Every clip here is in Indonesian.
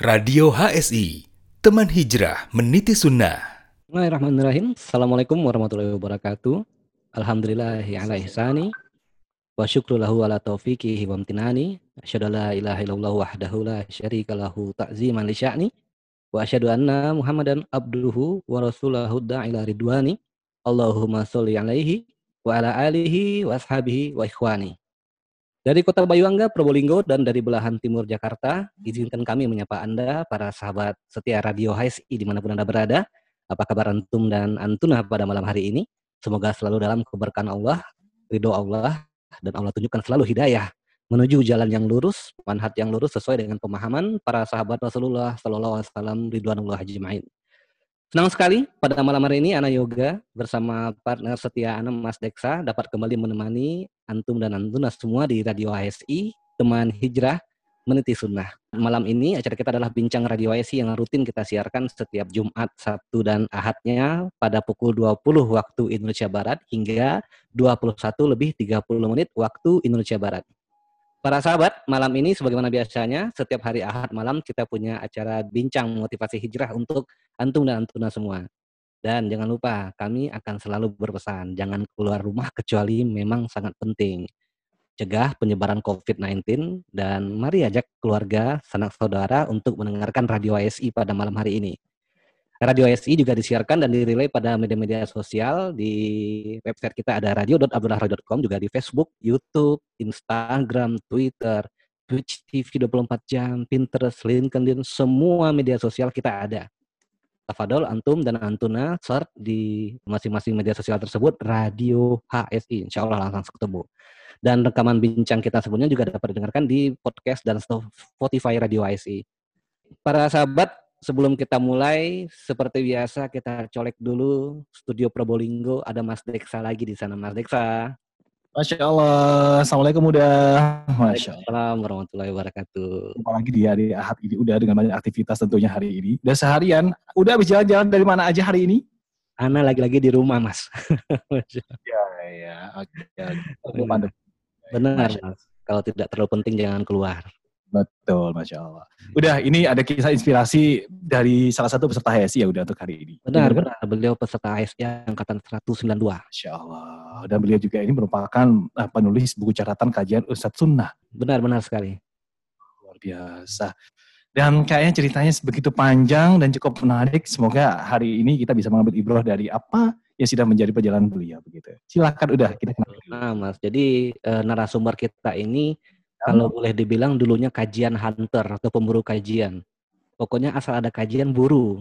Radio HSI, teman hijrah meniti sunnah. Bismillahirrahmanirrahim. Assalamualaikum warahmatullahi wabarakatuh. Alhamdulillah ala ihsani. Wa syukru lahu ala taufiqihi wa amtinani. Asyhadu la ilaha illallah wahdahu la syarika lahu ta'ziman li sya'ni. Wa asyhadu anna Muhammadan abduhu wa rasulahu da'ila ridwani. Allahumma sholli alaihi wa ala alihi wa ashabihi wa ikhwani. Dari Kota Bayuangga, Probolinggo, dan dari belahan timur Jakarta, izinkan kami menyapa Anda, para sahabat setia Radio HSI di mana pun Anda berada. Apa kabar Antum dan Antuna pada malam hari ini? Semoga selalu dalam keberkahan Allah, ridho Allah, dan Allah tunjukkan selalu hidayah menuju jalan yang lurus, manhat yang lurus sesuai dengan pemahaman para sahabat Rasulullah Sallallahu Alaihi Wasallam Ridwanullah Ajma'in. Senang sekali pada malam hari ini Ana Yoga bersama partner setia Ana Mas Deksa dapat kembali menemani Antum dan Antuna semua di Radio HSI, teman hijrah meniti sunnah. Malam ini acara kita adalah Bincang Radio HSI yang rutin kita siarkan setiap Jumat, Sabtu, dan Ahadnya pada pukul 20 waktu Indonesia Barat hingga 21 lebih 30 menit waktu Indonesia Barat. Para sahabat, malam ini sebagaimana biasanya, setiap hari Ahad malam kita punya acara bincang motivasi hijrah untuk antum dan antuna semua. Dan jangan lupa, kami akan selalu berpesan, jangan keluar rumah kecuali memang sangat penting. Cegah penyebaran COVID-19 dan mari ajak keluarga, sanak saudara untuk mendengarkan Radio ASI pada malam hari ini. Radio SI juga disiarkan dan dirilai pada media-media sosial di website kita ada radio.abdullahradio.com juga di Facebook, YouTube, Instagram, Twitter, Twitch TV 24 jam, Pinterest, LinkedIn, semua media sosial kita ada. Tafadol, Antum, dan Antuna search di masing-masing media sosial tersebut Radio HSI. Insya Allah langsung ketemu. Dan rekaman bincang kita sebelumnya juga dapat didengarkan di podcast dan Spotify Radio HSI. Para sahabat, sebelum kita mulai, seperti biasa kita colek dulu studio Probolinggo. Ada Mas Deksa lagi di sana, Mas Deksa. Masya Allah. Assalamualaikum udah. Masya Allah. Assalamualaikum warahmatullahi wabarakatuh. Apalagi di hari Ahad ini udah dengan banyak aktivitas tentunya hari ini. Dan seharian, udah habis jalan-jalan dari mana aja hari ini? Ana lagi-lagi di rumah, Mas. ya, ya. Oke. Benar, Mas. Kalau tidak terlalu penting jangan keluar. Betul, Masya Allah. Udah, ini ada kisah inspirasi dari salah satu peserta HSI ya udah untuk hari ini. Benar, benar. Beliau peserta HSI Angkatan 192. Masya Allah. Dan beliau juga ini merupakan uh, penulis buku catatan kajian Ustadz Sunnah. Benar, benar sekali. Luar biasa. Dan kayaknya ceritanya begitu panjang dan cukup menarik. Semoga hari ini kita bisa mengambil ibrah dari apa yang sudah menjadi perjalanan beliau begitu. Silakan udah kita kenal. Nah, Mas. Jadi e, narasumber kita ini kalau boleh dibilang dulunya kajian hunter atau pemburu kajian. Pokoknya asal ada kajian buru.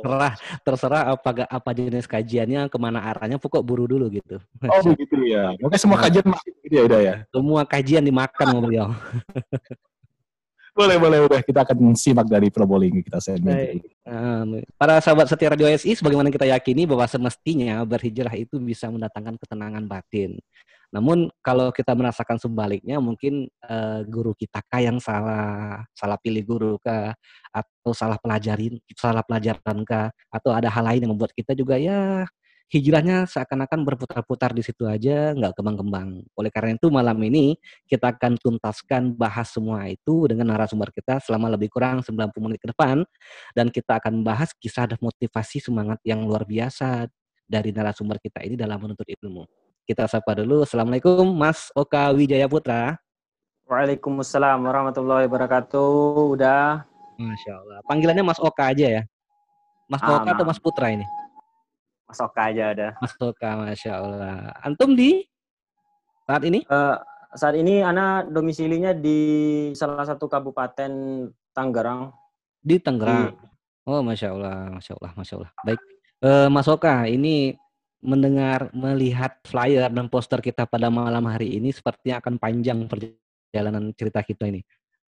Terserah, terserah apa apa jenis kajiannya, ke mana arahnya, pokok buru dulu gitu. Oh begitu ya. Oke semua kajian masih gitu ya udah ya. Semua kajian dimakan sama beliau. boleh boleh udah kita akan simak dari Probolinggo kita segmen um, para sahabat setia radio SI sebagaimana kita yakini bahwa semestinya berhijrah itu bisa mendatangkan ketenangan batin namun kalau kita merasakan sebaliknya, mungkin uh, guru kita kah yang salah salah pilih guru kah, atau salah pelajarin salah pelajaran kah, atau ada hal lain yang membuat kita juga ya hijrahnya seakan-akan berputar-putar di situ aja, nggak kembang-kembang. Oleh karena itu malam ini kita akan tuntaskan bahas semua itu dengan narasumber kita selama lebih kurang 90 menit ke depan dan kita akan bahas kisah dan motivasi semangat yang luar biasa dari narasumber kita ini dalam menuntut ilmu. Kita sapa dulu. Assalamualaikum Mas Oka Wijaya Putra. Waalaikumsalam warahmatullahi wabarakatuh. Udah. Masya Allah. Panggilannya Mas Oka aja ya? Mas ah, Oka atau Mas Putra ini? Mas Oka aja ada. Mas Oka, Masya Allah. Antum di saat ini? Uh, saat ini Ana domisilinya di salah satu kabupaten Tangerang. Di Tangerang? Di... Oh, Masya Allah, Masya Allah, Masya Allah. Baik. Uh, Mas Oka, ini mendengar, melihat flyer dan poster kita pada malam hari ini sepertinya akan panjang perjalanan cerita kita ini.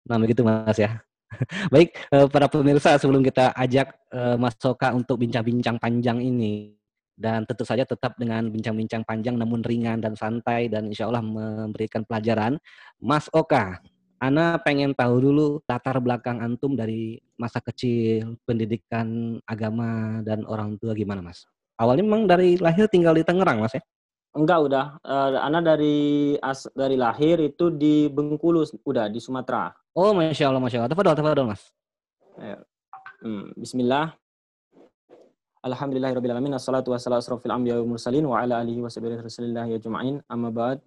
Nah, begitu Mas ya. Baik, eh, para pemirsa sebelum kita ajak eh, Mas Soka untuk bincang-bincang panjang ini dan tentu saja tetap dengan bincang-bincang panjang namun ringan dan santai dan insya Allah memberikan pelajaran. Mas Oka, Ana pengen tahu dulu latar belakang antum dari masa kecil, pendidikan agama dan orang tua gimana Mas? Awalnya memang dari lahir tinggal di Tangerang, Mas ya? Enggak, udah. Uh, Ana dari as, dari lahir itu di Bengkulu, udah di Sumatera. Oh, masya Allah, masya Allah. Tafadol, tafadol, Mas. Ayo. Hmm, Bismillah. Alhamdulillahirrahmanirrahim. Assalatu wassalamu asrafil anbiya wa mursalin wa ala alihi wa sahbihi rasulillah ya juma'in. Amma ba'd.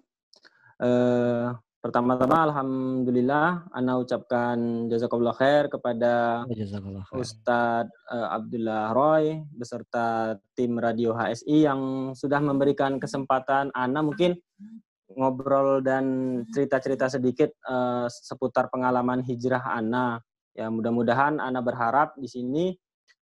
Eh, pertama-tama Alhamdulillah Ana ucapkan jazakallah khair kepada Jazakallah khair. Ustadz eh, Abdullah Roy beserta tim Radio HSI yang sudah memberikan kesempatan Ana mungkin ngobrol dan cerita-cerita sedikit eh, seputar pengalaman hijrah Ana. Ya mudah-mudahan Ana berharap di sini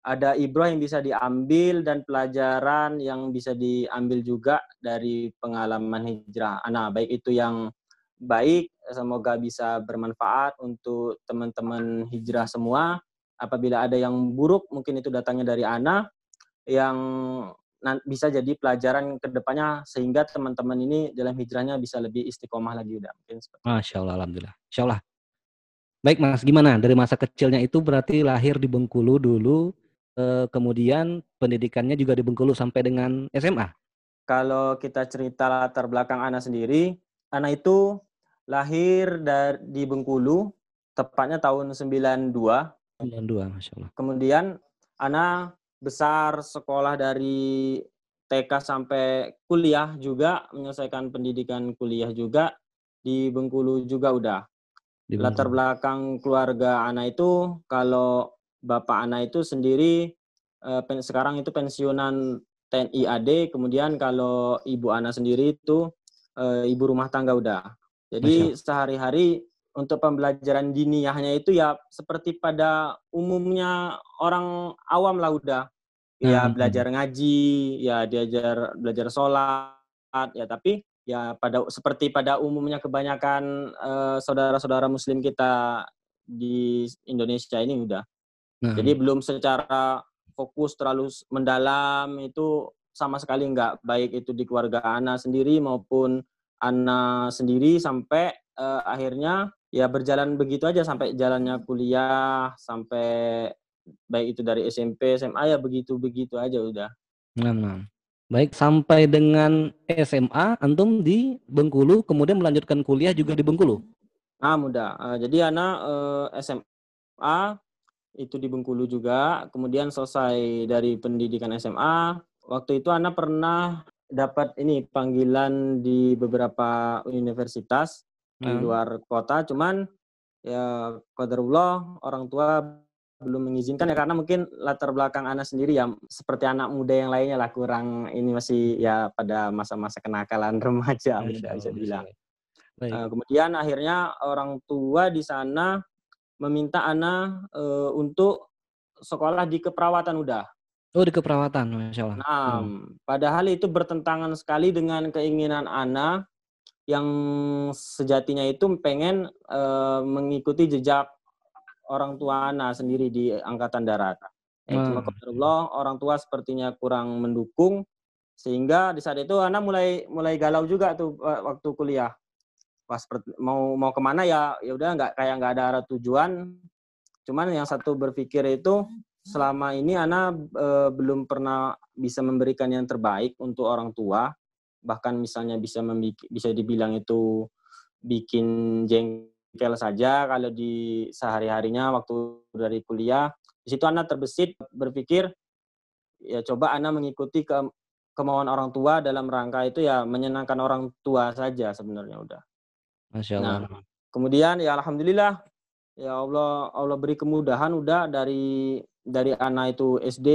ada ibroh yang bisa diambil dan pelajaran yang bisa diambil juga dari pengalaman hijrah Ana. Baik itu yang baik, semoga bisa bermanfaat untuk teman-teman hijrah semua. Apabila ada yang buruk, mungkin itu datangnya dari Ana yang bisa jadi pelajaran ke depannya sehingga teman-teman ini dalam hijrahnya bisa lebih istiqomah lagi udah mungkin seperti Masya Allah, Alhamdulillah. Insya Allah. Baik Mas, gimana? Dari masa kecilnya itu berarti lahir di Bengkulu dulu, eh, kemudian pendidikannya juga di Bengkulu sampai dengan SMA? kalau kita cerita latar belakang Ana sendiri, Ana itu lahir dari di Bengkulu, tepatnya tahun 92. 92, Masya Allah. Kemudian Ana besar sekolah dari TK sampai kuliah juga, menyelesaikan pendidikan kuliah juga di Bengkulu juga udah. Di Latar Bengkulu. belakang keluarga Ana itu, kalau bapak Ana itu sendiri eh, sekarang itu pensiunan TNI AD, kemudian kalau ibu Ana sendiri itu eh, ibu rumah tangga udah. Jadi sehari-hari untuk pembelajaran diniyahnya itu ya seperti pada umumnya orang awam lah udah. Ya Hmm. belajar ngaji, ya diajar belajar sholat, ya tapi ya pada seperti pada umumnya kebanyakan eh, saudara-saudara muslim kita di Indonesia ini udah. Nah, Jadi belum secara fokus terlalu mendalam itu sama sekali nggak baik itu di keluarga Ana sendiri maupun Ana sendiri sampai eh, akhirnya ya berjalan begitu aja sampai jalannya kuliah sampai baik itu dari SMP SMA ya begitu begitu aja udah. nah, nah. Baik, sampai dengan SMA, antum di Bengkulu, kemudian melanjutkan kuliah juga di Bengkulu. Ah mudah. Eh, jadi Ana eh, SMA itu di Bengkulu juga. Kemudian selesai dari pendidikan SMA. Waktu itu Ana pernah dapat ini panggilan di beberapa universitas di Nah, luar kota. Cuman ya qadarullah orang tua belum mengizinkan ya karena mungkin latar belakang Ana sendiri ya seperti anak muda yang lainnya lah kurang ini masih ya pada masa-masa kenakalan remaja Masya muda Allah, bisa Masya dibilang. Allah. Baik. Eh, kemudian akhirnya orang tua di sana meminta Ana eh, untuk sekolah di keperawatan udah. Oh, di keperawatan, Masya Allah. Nah, Hmm. padahal itu bertentangan sekali dengan keinginan Ana yang sejatinya itu pengen eh, mengikuti jejak orang tua Ana sendiri di angkatan darat. Eh, cuma qadarullah orang tua sepertinya kurang mendukung sehingga di saat itu Ana mulai mulai galau juga tuh waktu kuliah. Pas per- mau mau ke mana ya ya udah nggak kayak nggak ada arah tujuan. Cuman yang satu berpikir itu selama ini Ana eh, belum pernah bisa memberikan yang terbaik untuk orang tua. Bahkan misalnya bisa bisa dibilang itu bikin jengkel saja kalau di sehari-harinya waktu dari kuliah. Di situ Ana terbesit berpikir ya coba Ana mengikuti ke kemauan orang tua dalam rangka itu ya menyenangkan orang tua saja sebenarnya udah. Masya Nah, Allah. kemudian ya alhamdulillah ya Allah Allah beri kemudahan udah dari dari anak itu SD,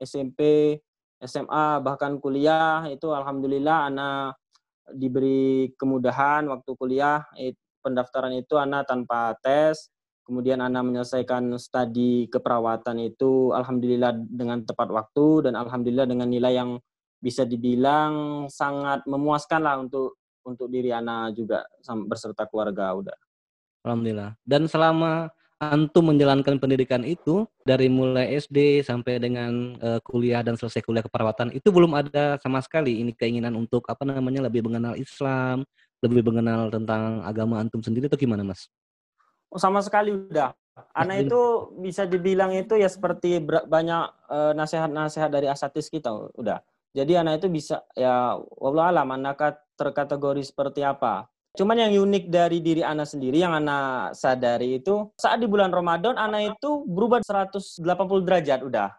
SMP, SMA bahkan kuliah itu alhamdulillah anak diberi kemudahan waktu kuliah pendaftaran itu anak tanpa tes kemudian anak menyelesaikan studi keperawatan itu alhamdulillah dengan tepat waktu dan alhamdulillah dengan nilai yang bisa dibilang sangat memuaskan lah untuk untuk diri anak juga berserta keluarga udah. Alhamdulillah. Dan selama antum menjalankan pendidikan itu dari mulai SD sampai dengan eh, kuliah dan selesai kuliah keperawatan itu belum ada sama sekali ini keinginan untuk apa namanya lebih mengenal Islam, lebih mengenal tentang agama antum sendiri itu gimana, Mas? Oh, sama sekali udah. Anak Jadi- itu bisa dibilang itu ya seperti banyak eh, nasihat-nasihat dari asatis kita udah. Jadi anak itu bisa ya wallah alam anak terkategori seperti apa. Cuman yang unik dari diri Ana sendiri yang Ana sadari itu saat di bulan Ramadan Ana itu berubah 180 derajat udah.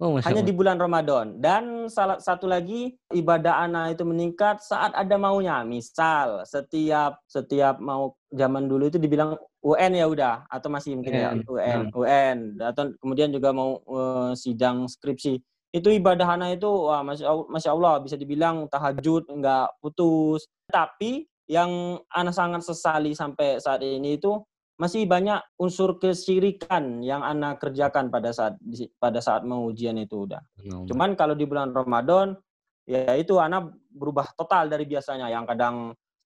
Oh, Masya Hanya Allah. di bulan Ramadan. Dan salah satu lagi ibadah Ana itu meningkat saat ada maunya. Misal setiap setiap mau zaman dulu itu dibilang UN ya udah atau masih mungkin ya UN. UN UN atau kemudian juga mau eh, sidang skripsi itu ibadah Ana itu wah masya Allah, masya Allah bisa dibilang tahajud nggak putus tapi yang Ana sangat sesali sampai saat ini itu masih banyak unsur kesyirikan yang Ana kerjakan pada saat pada saat mau ujian itu udah Subhanallah. Cuman kalau di bulan Ramadan, ya itu anak berubah total dari biasanya. Yang kadang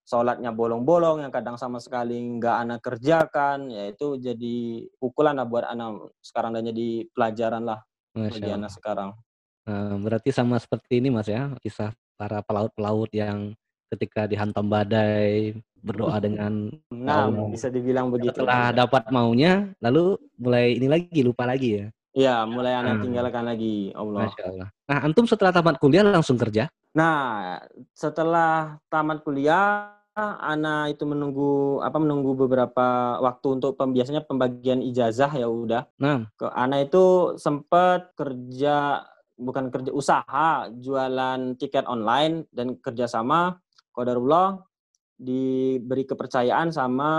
sholatnya bolong-bolong, yang kadang sama sekali nggak anak kerjakan, ya itu jadi pukulan lah buat anak sekarang dan jadi pelajaran lah Masya bagi anak sekarang. Nah, berarti sama seperti ini Mas ya, kisah para pelaut-pelaut yang ketika dihantam badai berdoa dengan Nah, Allah. bisa dibilang begitu. setelah dapat maunya, lalu mulai ini lagi lupa lagi ya. Ya, mulai anak Hmm. tinggalkan lagi, Allah. Masya Allah. Nah, antum setelah tamat kuliah langsung kerja? Nah, setelah tamat kuliah, Ana itu menunggu apa menunggu beberapa waktu untuk pem- biasanya pembagian ijazah ya udah. Nah, ke Ana itu sempat kerja bukan kerja usaha jualan tiket online dan kerjasama kodarullah diberi kepercayaan sama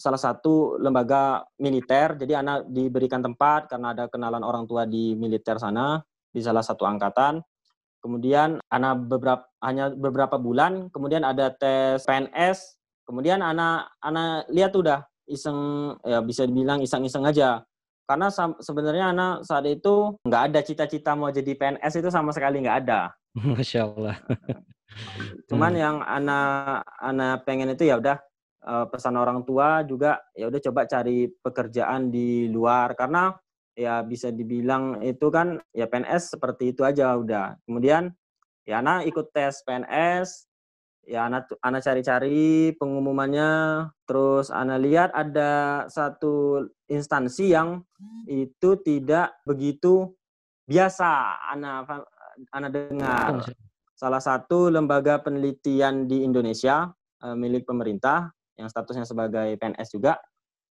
salah satu lembaga militer jadi anak diberikan tempat karena ada kenalan orang tua di militer sana di salah satu angkatan kemudian anak beberapa hanya beberapa bulan kemudian ada tes PNS kemudian anak anak lihat udah iseng ya bisa dibilang iseng-iseng aja karena sebenarnya anak saat itu nggak ada cita-cita mau jadi PNS itu sama sekali nggak ada. Masya Allah. Cuman Hmm. yang anak anak pengen itu ya udah eh, pesan orang tua juga ya udah coba cari pekerjaan di luar karena ya bisa dibilang itu kan ya PNS seperti itu aja udah. Kemudian ya anak ikut tes PNS ya anak anak cari-cari pengumumannya terus anak lihat ada satu instansi yang itu tidak begitu biasa anak anak dengar. Salah satu lembaga penelitian di Indonesia eh, milik pemerintah yang statusnya sebagai PNS juga.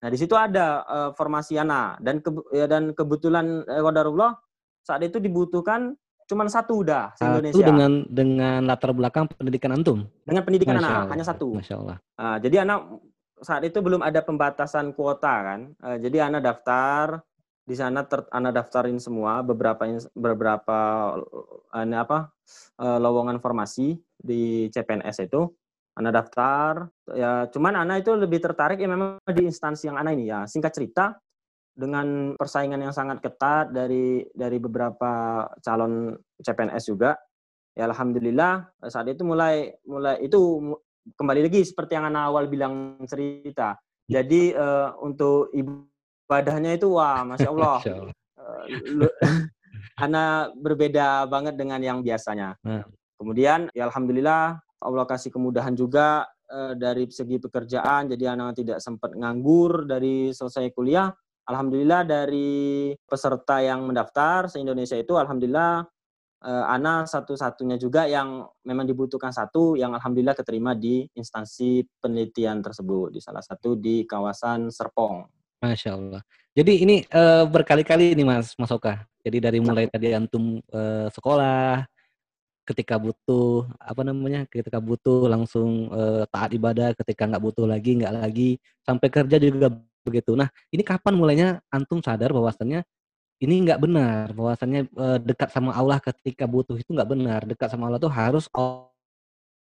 Nah di situ ada eh, formasi Ana dan kebe- ya, dan kebetulan eh, qadarullah saat itu dibutuhkan cuma satu udah Satu Indonesia dengan dengan latar belakang pendidikan antum. dengan pendidikan Masya anak Allah. hanya satu. Masya Allah. Ah, jadi anak saat itu belum ada pembatasan kuota kan. Eh, jadi anak daftar di sana ter, anak daftarin semua beberapa beberapa ini apa eh, lowongan formasi di CPNS itu. Anak daftar ya cuman anak itu lebih tertarik ya memang di instansi yang anak ini ya. Singkat cerita dengan persaingan yang sangat ketat dari dari beberapa calon CPNS juga ya alhamdulillah saat itu mulai mulai itu kembali lagi seperti yang Ana awal bilang cerita. Jadi eh, untuk ibadahnya itu wah masya Allah, Masya Allah. eh, Ana berbeda banget dengan yang biasanya. Nah. Kemudian ya alhamdulillah Allah kasih kemudahan juga eh, dari segi pekerjaan. Jadi Ana tidak sempat nganggur dari selesai kuliah. Alhamdulillah dari peserta yang mendaftar se Indonesia itu alhamdulillah eh, Ana satu-satunya juga yang memang dibutuhkan satu yang alhamdulillah keterima di instansi penelitian tersebut di salah satu di kawasan Serpong. Masya Allah. Jadi ini eh, berkali-kali nih Mas Mas Oka. Jadi dari mulai tadi antum eh, sekolah, ketika butuh apa namanya, ketika butuh langsung eh, taat ibadah, ketika nggak butuh lagi nggak lagi, sampai kerja juga begitu. Nah ini kapan mulainya antum sadar bahwasannya ini nggak benar, bahwasannya eh, dekat sama Allah ketika butuh itu nggak benar, dekat sama Allah tuh harus all,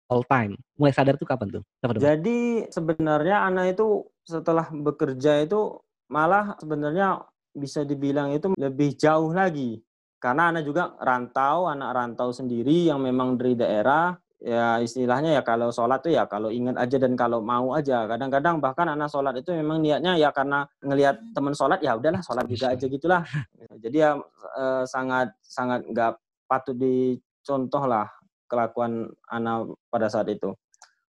all time. Mulai sadar tuh kapan tuh? Jadi sebenarnya Ana itu setelah bekerja itu malah sebenarnya bisa dibilang itu lebih jauh lagi. Karena Ana juga rantau, anak rantau sendiri yang memang dari daerah. Ya istilahnya ya kalau sholat tuh ya kalau ingat aja dan kalau mau aja. Kadang-kadang bahkan anak sholat itu memang niatnya ya karena ngelihat teman sholat ya udahlah sholat juga aja gitulah. Jadi ya eh, sangat sangat nggak patut dicontoh lah kelakuan anak pada saat itu.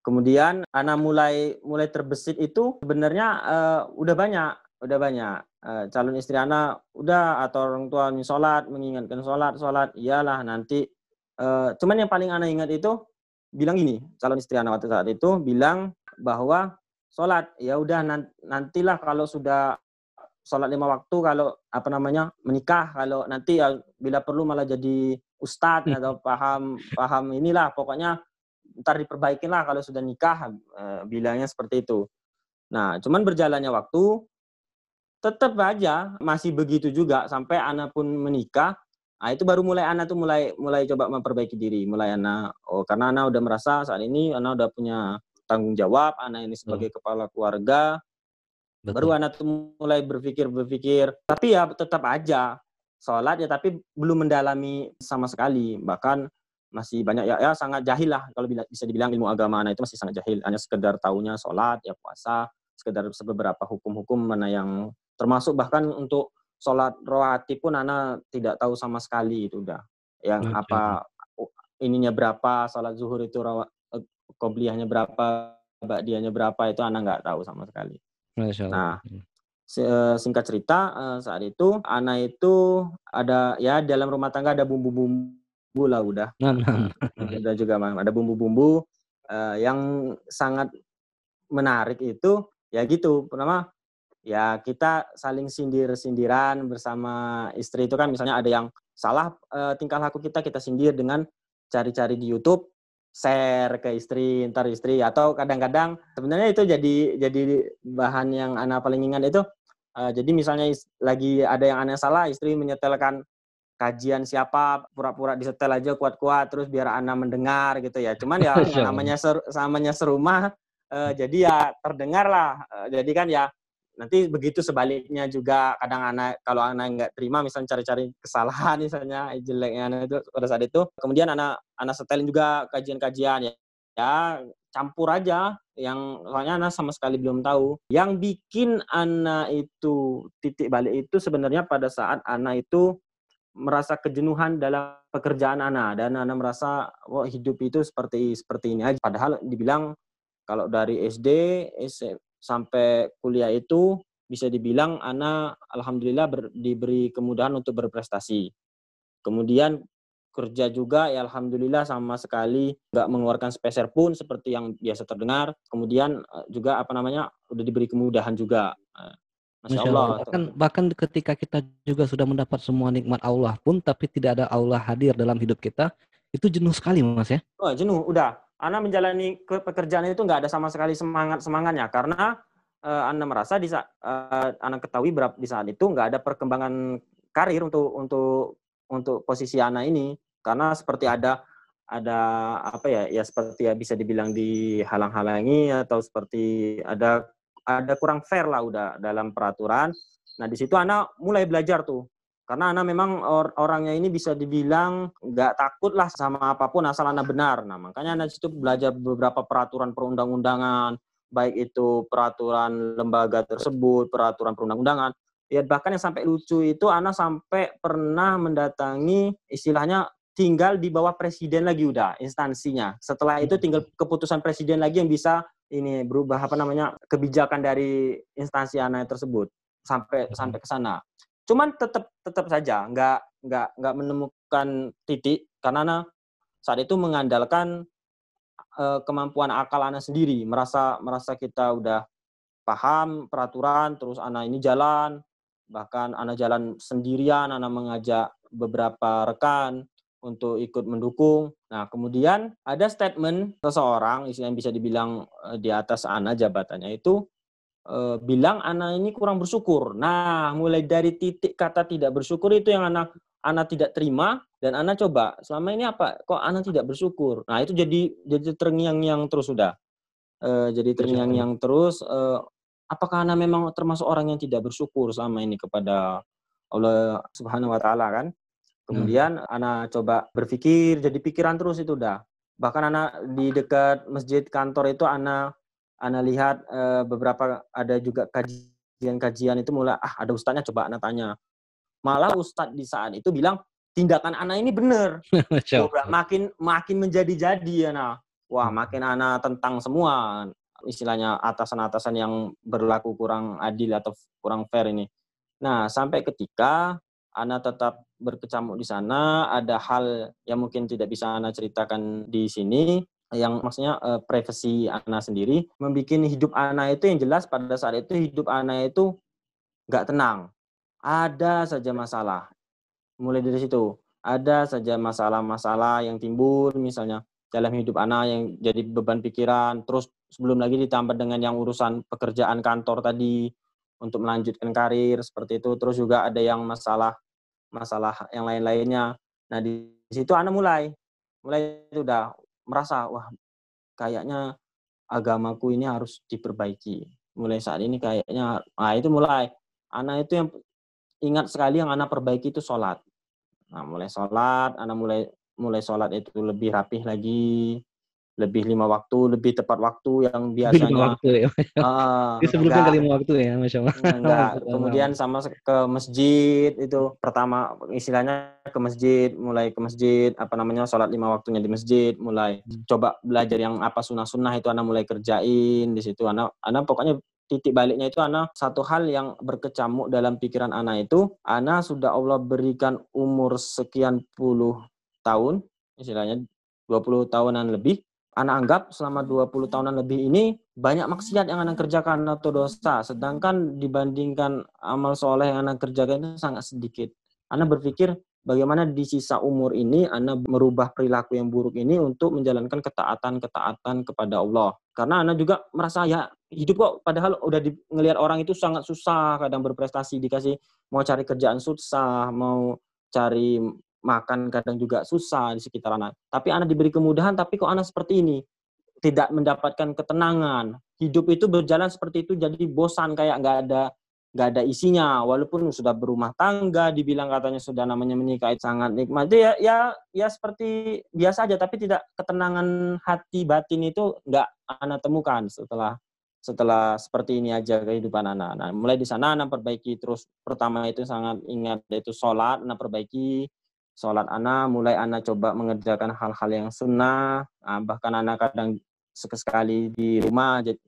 Kemudian anak mulai mulai terbesit itu sebenarnya eh, udah banyak, udah banyak Eh, calon istri anak udah atau orang tua sholat mengingatkan sholat sholat iyalah nanti eh, cuman yang paling anak ingat itu bilang ini calon istri anak waktu saat itu bilang bahwa sholat ya udah nantilah kalau sudah sholat lima waktu kalau apa namanya menikah kalau nanti ya bila perlu malah jadi ustadz hmm. atau paham paham inilah pokoknya ntar diperbaikin lah kalau sudah nikah eh, bilangnya seperti itu. Nah cuman berjalannya waktu tetap aja masih begitu juga sampai anak pun menikah. Nah, itu baru mulai anak tuh mulai mulai coba memperbaiki diri, mulai anak oh karena anak udah merasa saat ini anak udah punya tanggung jawab, anak ini sebagai hmm. kepala keluarga, Betul. Baru anak tuh mulai berpikir-berpikir. Tapi ya tetap aja sholat ya tapi belum mendalami sama sekali. Bahkan masih banyak ya, ya sangat jahil lah kalau bisa dibilang ilmu agama anak itu masih sangat jahil. Hanya sekedar tahunya sholat, ya puasa, sekedar beberapa hukum-hukum mana yang termasuk bahkan untuk sholat rohati pun anak tidak tahu sama sekali itu udah. Yang okay. apa ininya berapa, sholat zuhur itu rawat, kobliyahnya berapa, ba'diyahnya berapa itu anak nggak tahu sama sekali. Nah, eh, singkat cerita eh, saat itu anak itu ada ya dalam rumah tangga ada bumbu-bumbu lah udah. Nah, nah. Udah juga ada bumbu-bumbu uh, yang sangat menarik itu ya gitu. Pertama ya kita saling sindir-sindiran bersama istri itu kan misalnya ada yang salah uh, tingkah laku kita kita sindir dengan cari-cari di YouTube share ke istri, ntar istri atau kadang-kadang sebenarnya itu jadi jadi bahan yang anak paling ingat itu uh, jadi misalnya lagi ada yang aneh salah istri menyetelkan kajian siapa pura-pura disetel aja kuat-kuat terus biar anak mendengar gitu ya. Cuman ya namanya ser, namanya serumah uh, jadi ya terdengar lah uh, jadi kan ya nanti begitu sebaliknya juga kadang anak kalau anak nggak terima misalnya cari-cari kesalahan misalnya jeleknya anak itu pada saat itu kemudian anak anak setelin juga kajian-kajian ya. Ya campur aja yang soalnya anak sama sekali belum tahu. Yang bikin anak itu titik balik itu sebenarnya pada saat anak itu merasa kejenuhan dalam pekerjaan anak dan anak merasa wah hidup itu seperti seperti ini aja padahal dibilang kalau dari SD sampai kuliah itu bisa dibilang anak alhamdulillah ber, diberi kemudahan untuk berprestasi. Kemudian kerja juga ya alhamdulillah sama sekali nggak mengeluarkan speser pun seperti yang biasa terdengar. Kemudian eh, juga apa namanya udah diberi kemudahan juga. Eh, Masya, Masya Allah. Bahkan, bahkan ketika kita juga sudah mendapat semua nikmat Allah pun, tapi tidak ada Allah hadir dalam hidup kita, itu jenuh sekali mas ya? Oh jenuh, udah. Ana menjalani pekerjaan itu nggak ada sama sekali semangat semangatnya karena uh, Anda merasa di saat uh, Anda ketahui berapa di saat itu nggak ada perkembangan karir untuk untuk untuk posisi Ana ini karena seperti ada ada apa ya ya seperti ya bisa dibilang dihalang-halangi atau seperti ada ada kurang fair lah udah dalam peraturan. Nah di situ Ana mulai belajar tuh karena Ana memang or orangnya ini bisa dibilang nggak takut lah sama apa pun asal Ana benar. Nah makanya Ana situ belajar beberapa peraturan perundang-undangan, baik itu peraturan lembaga tersebut, peraturan perundang-undangan. Ya bahkan yang sampai lucu itu Ana sampai pernah mendatangi istilahnya tinggal di bawah presiden lagi udah instansinya. Setelah itu tinggal keputusan presiden lagi yang bisa ini berubah apa namanya kebijakan dari instansi Ana tersebut sampai sampai ke sana. Cuman tetap tetap saja nggak nggak nggak menemukan titik karena saat itu mengandalkan uh, kemampuan akal anak sendiri, merasa merasa kita udah paham peraturan, terus anak ini jalan, bahkan anak jalan sendirian, anak mengajak beberapa rekan untuk ikut mendukung. Nah, kemudian ada statement seseorang, yang bisa dibilang uh, di atas anak jabatannya itu uh, bilang anak ini kurang bersyukur. Nah, mulai dari titik kata tidak bersyukur itu yang anak anak tidak terima dan anak coba selama ini apa kok anak tidak bersyukur. Nah, itu jadi jadi terngiang-ngiang terus sudah. Uh, jadi terngiang-ngiang terus uh, apakah anak memang termasuk orang yang tidak bersyukur selama ini kepada Allah Subhanahu wa taala kan? Kemudian hmm. anak coba berpikir, jadi pikiran terus itu udah. Bahkan anak di dekat masjid kantor itu anak Ana lihat uh, beberapa ada juga kajian-kajian itu mulai ah ada ustadznya coba Ana tanya. Malah ustadz di saat itu bilang tindakan Ana ini benar. makin makin menjadi-jadi ya nah. Wah, hmm. makin Ana tentang semua istilahnya atasan-atasan yang berlaku kurang adil atau kurang fair ini. Nah, sampai ketika Ana tetap berkecamuk di sana, ada hal yang mungkin tidak bisa Ana ceritakan di sini, yang maksudnya uh, privasi Ana sendiri, membuat hidup Ana itu yang jelas pada saat itu hidup Ana itu nggak tenang. Ada saja masalah. Mulai dari situ, ada saja masalah-masalah yang timbul, misalnya dalam hidup Ana yang jadi beban pikiran, terus sebelum lagi ditambah dengan yang urusan pekerjaan kantor tadi untuk melanjutkan karir seperti itu, terus juga ada yang masalah masalah yang lain-lainnya. Nah di situ Ana mulai, mulai itu udah merasa wah kayaknya agamaku ini harus diperbaiki. Mulai saat ini kayaknya, nah itu mulai. Anak itu yang ingat sekali yang anak perbaiki itu sholat. Nah mulai sholat, anak mulai mulai sholat itu lebih rapih lagi, lebih lima waktu, lebih tepat waktu yang biasanya. Lima waktu ya. Uh, Disebutkan ke lima waktu ya, masya Allah. Enggak. Kemudian sama ke masjid itu pertama istilahnya ke masjid, mulai ke masjid, apa namanya sholat lima waktunya di masjid, mulai hmm. coba belajar yang apa sunnah-sunnah itu anak mulai kerjain di situ. Anak, anak pokoknya titik baliknya itu anak satu hal yang berkecamuk dalam pikiran anak itu, anak sudah Allah berikan umur sekian puluh tahun, istilahnya 20 tahunan lebih, anak anggap selama 20 tahunan lebih ini banyak maksiat yang anak kerjakan atau dosa, sedangkan dibandingkan amal soleh yang anak kerjakan itu sangat sedikit. Anak berpikir bagaimana di sisa umur ini anak merubah perilaku yang buruk ini untuk menjalankan ketaatan-ketaatan kepada Allah. Karena anak juga merasa ya hidup kok padahal udah ngelihat orang itu sangat susah, kadang berprestasi dikasih mau cari kerjaan susah, mau cari makan kadang juga susah di sekitar anak. Tapi anak diberi kemudahan, tapi kok anak seperti ini? Tidak mendapatkan ketenangan. Hidup itu berjalan seperti itu jadi bosan kayak nggak ada nggak ada isinya. Walaupun sudah berumah tangga, dibilang katanya sudah namanya menikah sangat nikmat. Itu ya ya ya seperti biasa aja, tapi tidak ketenangan hati batin itu nggak anak temukan setelah setelah seperti ini aja kehidupan anak. Nah, mulai di sana anak perbaiki terus pertama itu sangat ingat yaitu sholat anak perbaiki sholat anak, mulai anak coba mengerjakan hal-hal yang sunnah, nah, bahkan anak kadang sekali di rumah jadi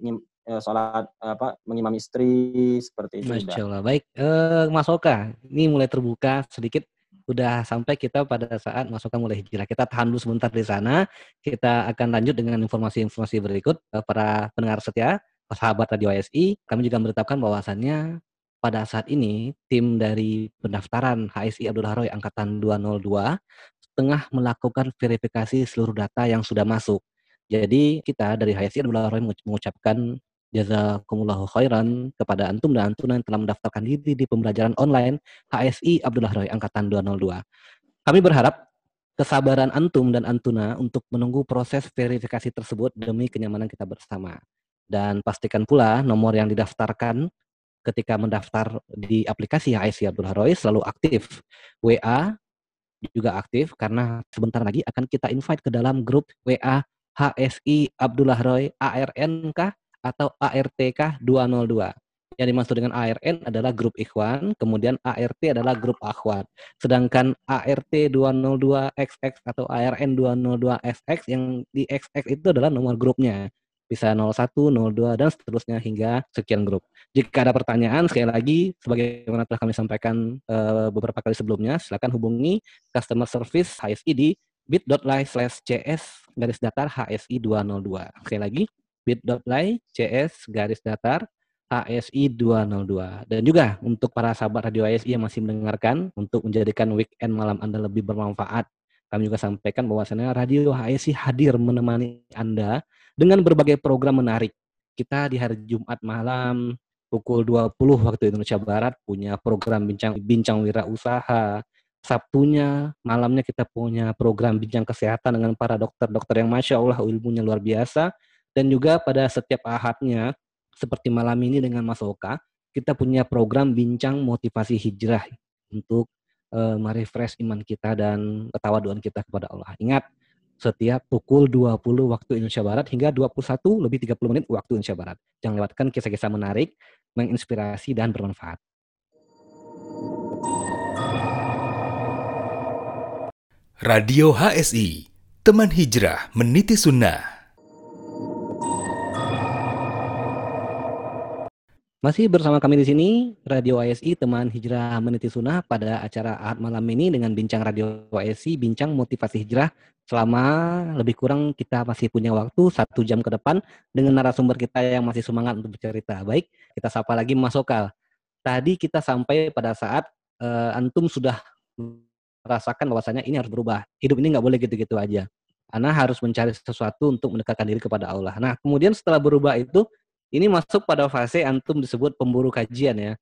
eh, sholat apa mengimam istri seperti itu. Masya Allah. Baik, eh, Mas Oka, ini mulai terbuka sedikit. Udah sampai kita pada saat Mas Oka mulai hijrah. Kita tahan dulu sebentar di sana. Kita akan lanjut dengan informasi-informasi berikut. Eh, para pendengar setia, sahabat Radio ASI, kami juga menetapkan bahwasannya pada saat ini tim dari pendaftaran HSI Abdul Haroy angkatan 202 tengah melakukan verifikasi seluruh data yang sudah masuk. Jadi kita dari HSI Abdul Haroy mengucapkan jazakumullahu khairan kepada antum dan antuna yang telah mendaftarkan diri di pembelajaran online HSI Abdullah Roy angkatan 202. Kami berharap kesabaran antum dan antuna untuk menunggu proses verifikasi tersebut demi kenyamanan kita bersama. Dan pastikan pula nomor yang didaftarkan ketika mendaftar di aplikasi HSI Abdul Harois selalu aktif. WA juga aktif karena sebentar lagi akan kita invite ke dalam grup WA HSI Abdullah Roy ARNK atau ARTK 202. Yang dimaksud dengan ARN adalah grup ikhwan, kemudian ART adalah grup akhwat. Sedangkan ART 202XX atau ARN 202XX yang di XX itu adalah nomor grupnya bisa 01, 02 dan seterusnya hingga sekian grup. Jika ada pertanyaan sekali lagi sebagaimana telah kami sampaikan uh, beberapa kali sebelumnya, silakan hubungi customer service HSI di bit.ly slash cs garis datar HSI 202. Sekali lagi bit.ly cs garis datar HSI 202. Dan juga untuk para sahabat Radio HSI yang masih mendengarkan untuk menjadikan weekend malam Anda lebih bermanfaat kami juga sampaikan bahwasannya Radio HSI hadir menemani Anda dengan berbagai program menarik. Kita di hari Jumat malam pukul 20 waktu Indonesia Barat punya program bincang bincang wirausaha. Sabtunya malamnya kita punya program bincang kesehatan dengan para dokter-dokter yang masya Allah ilmunya luar biasa. Dan juga pada setiap ahadnya seperti malam ini dengan Mas Oka, kita punya program bincang motivasi hijrah untuk uh, merefresh iman kita dan ketawaduan kita kepada Allah. Ingat, setiap pukul 20 waktu Indonesia Barat hingga 21 lebih 30 menit waktu Indonesia Barat. Jangan lewatkan kisah-kisah menarik, menginspirasi, dan bermanfaat. Radio HSI, teman hijrah meniti sunnah. Masih bersama kami di sini, Radio ASI Teman Hijrah Meniti Sunnah pada acara Ahad Malam ini dengan Bincang Radio ASI, Bincang Motivasi Hijrah selama lebih kurang kita masih punya waktu satu jam ke depan dengan narasumber kita yang masih semangat untuk bercerita. Baik, kita sapa lagi Mas Okal. Tadi kita sampai pada saat uh, antum sudah merasakan bahwasanya ini harus berubah. Hidup ini nggak boleh gitu-gitu aja. Anda harus mencari sesuatu untuk mendekatkan diri kepada Allah. Nah, kemudian setelah berubah itu, ini masuk pada fase antum disebut pemburu kajian ya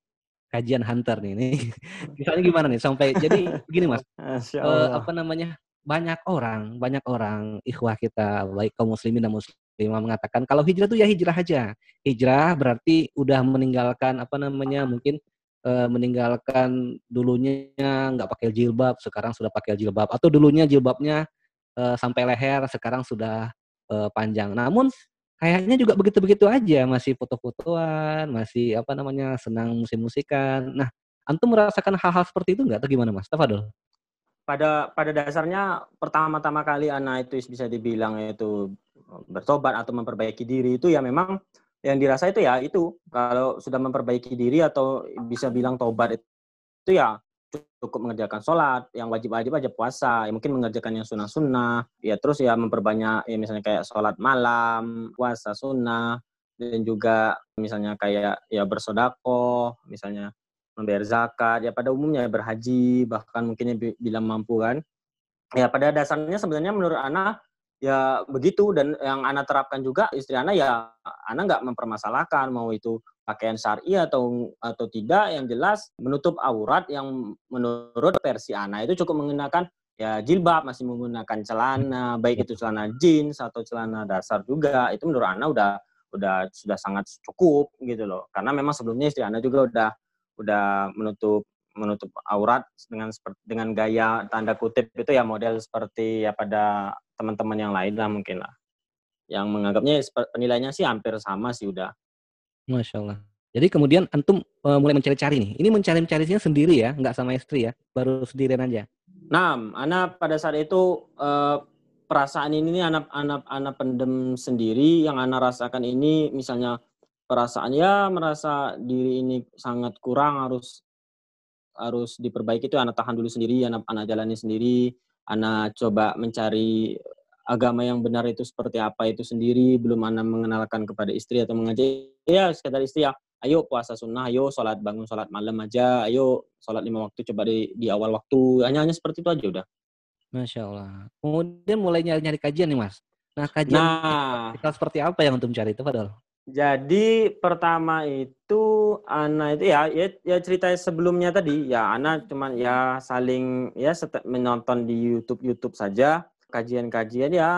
kajian hunter nih. Ini misalnya gimana nih sampai jadi begini Mas. Uh, apa namanya? Banyak orang, banyak orang ikhwah kita baik kaum muslimin dan muslimah mengatakan kalau hijrah itu ya hijrah aja. Hijrah berarti udah meninggalkan apa namanya? mungkin uh, meninggalkan dulunya nggak pakai jilbab, sekarang sudah pakai jilbab atau dulunya jilbabnya uh, sampai leher, sekarang sudah uh, panjang. Namun kayaknya juga begitu-begitu aja, masih foto-fotoan, masih apa namanya senang musik-musikan. Nah, antum merasakan hal-hal seperti itu nggak atau gimana mas? Tafadol. Pada pada dasarnya pertama-tama kali anak itu bisa dibilang itu bertobat atau memperbaiki diri itu ya memang yang dirasa itu ya itu. Kalau sudah memperbaiki diri atau bisa bilang tobat itu ya cukup mengerjakan sholat, yang wajib-wajib aja puasa, ya mungkin mengerjakan yang sunnah-sunnah, ya terus ya memperbanyak ya misalnya kayak sholat malam, puasa sunnah, dan juga misalnya kayak ya bersodako, misalnya membayar zakat, ya pada umumnya berhaji, bahkan mungkin bila mampu kan. Ya pada dasarnya sebenarnya menurut anak ya begitu. Dan yang anak terapkan juga istri anak ya anak nggak mempermasalahkan mau itu pakaian syari atau atau tidak. Yang jelas menutup aurat yang menurut versi Ana itu cukup menggunakan ya jilbab masih menggunakan celana baik itu celana jeans atau celana dasar juga. Itu menurut Ana udah udah sudah sangat cukup gitu loh. Karena memang sebelumnya istri Ana juga udah udah menutup menutup aurat dengan dengan gaya tanda kutip itu ya model seperti ya pada teman-teman yang lain lah mungkin lah yang menganggapnya penilainya sih hampir sama sih udah Masya Allah. Jadi kemudian antum uh, mulai mencari-cari nih. Ini mencari-carinya sendiri ya, nggak sama istri ya, baru sendirian aja. Nah, anak pada saat itu uh, perasaan ini anak-anak anak pendem sendiri yang anak rasakan ini misalnya perasaan ya merasa diri ini sangat kurang harus harus diperbaiki itu anak tahan dulu sendiri, anak anak jalani sendiri, anak coba mencari agama yang benar itu seperti apa itu sendiri belum anda mengenalkan kepada istri atau mengajak ya sekedar istri ya ayo puasa sunnah ayo sholat bangun sholat malam aja ayo sholat lima waktu coba di, di awal waktu hanya hanya seperti itu aja udah. Masya Allah. Kemudian mulai nyari nyari kajian nih mas. Nah kajian nah, seperti apa yang untuk mencari itu padahal jadi pertama itu Ana itu ya, ya ya cerita sebelumnya tadi. Ya Ana cuman ya saling ya menonton di YouTube YouTube saja. Kajian-kajian ya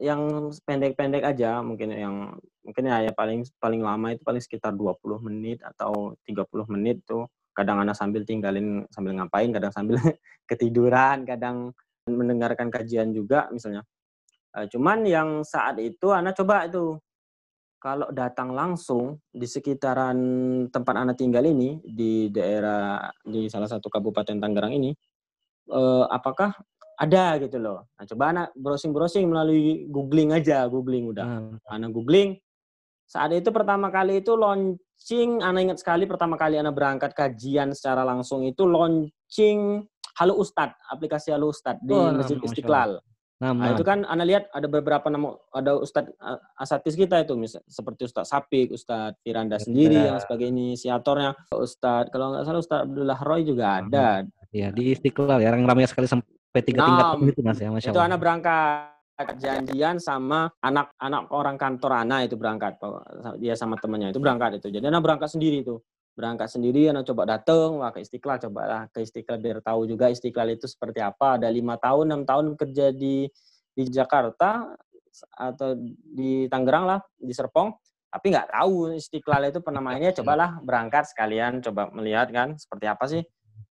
yang pendek-pendek aja. Mungkin yang mungkin ya, ya paling paling lama itu paling sekitar 20 menit atau 30 menit tuh kadang anak sambil tinggalin sambil ngapain kadang sambil ketiduran kadang mendengarkan kajian juga misalnya. Uh, cuman yang saat itu anak coba itu kalau datang langsung di sekitaran tempat anak tinggal ini di daerah di salah satu kabupaten Tangerang ini uh, apakah ada gitu loh. Nah, coba anak browsing-browsing melalui googling aja, googling udah. Hmm. Anak googling. Saat itu pertama kali itu launching, anak ingat sekali pertama kali anak berangkat kajian secara langsung itu launching Halo Ustad, aplikasi Halo Ustad di oh, Masjid Istiqlal. Nah, nah, itu kan Anda lihat ada beberapa nama ada Ustadz asatis kita itu misal, seperti Ustadz Sapik, Ustadz Firanda ya, sendiri ya. yang sebagai inisiatornya, Ustadz kalau nggak salah Ustadz Abdullah Roy juga ada. Ya di Istiqlal ya yang ramai sekali P3 tingkat itu Mas ya, Masya Allah. Itu anak berangkat janjian sama anak-anak orang kantor anak itu berangkat dia sama temannya itu berangkat itu jadi anak berangkat sendiri itu berangkat sendiri anak coba datang wah ke Istiqlal coba lah ke Istiqlal biar tahu juga Istiqlal itu seperti apa. Ada lima tahun enam tahun kerja di di Jakarta atau di Tangerang lah di Serpong. Tapi nggak tahu Istiqlal itu penamanya cobalah berangkat sekalian coba melihat kan seperti apa sih.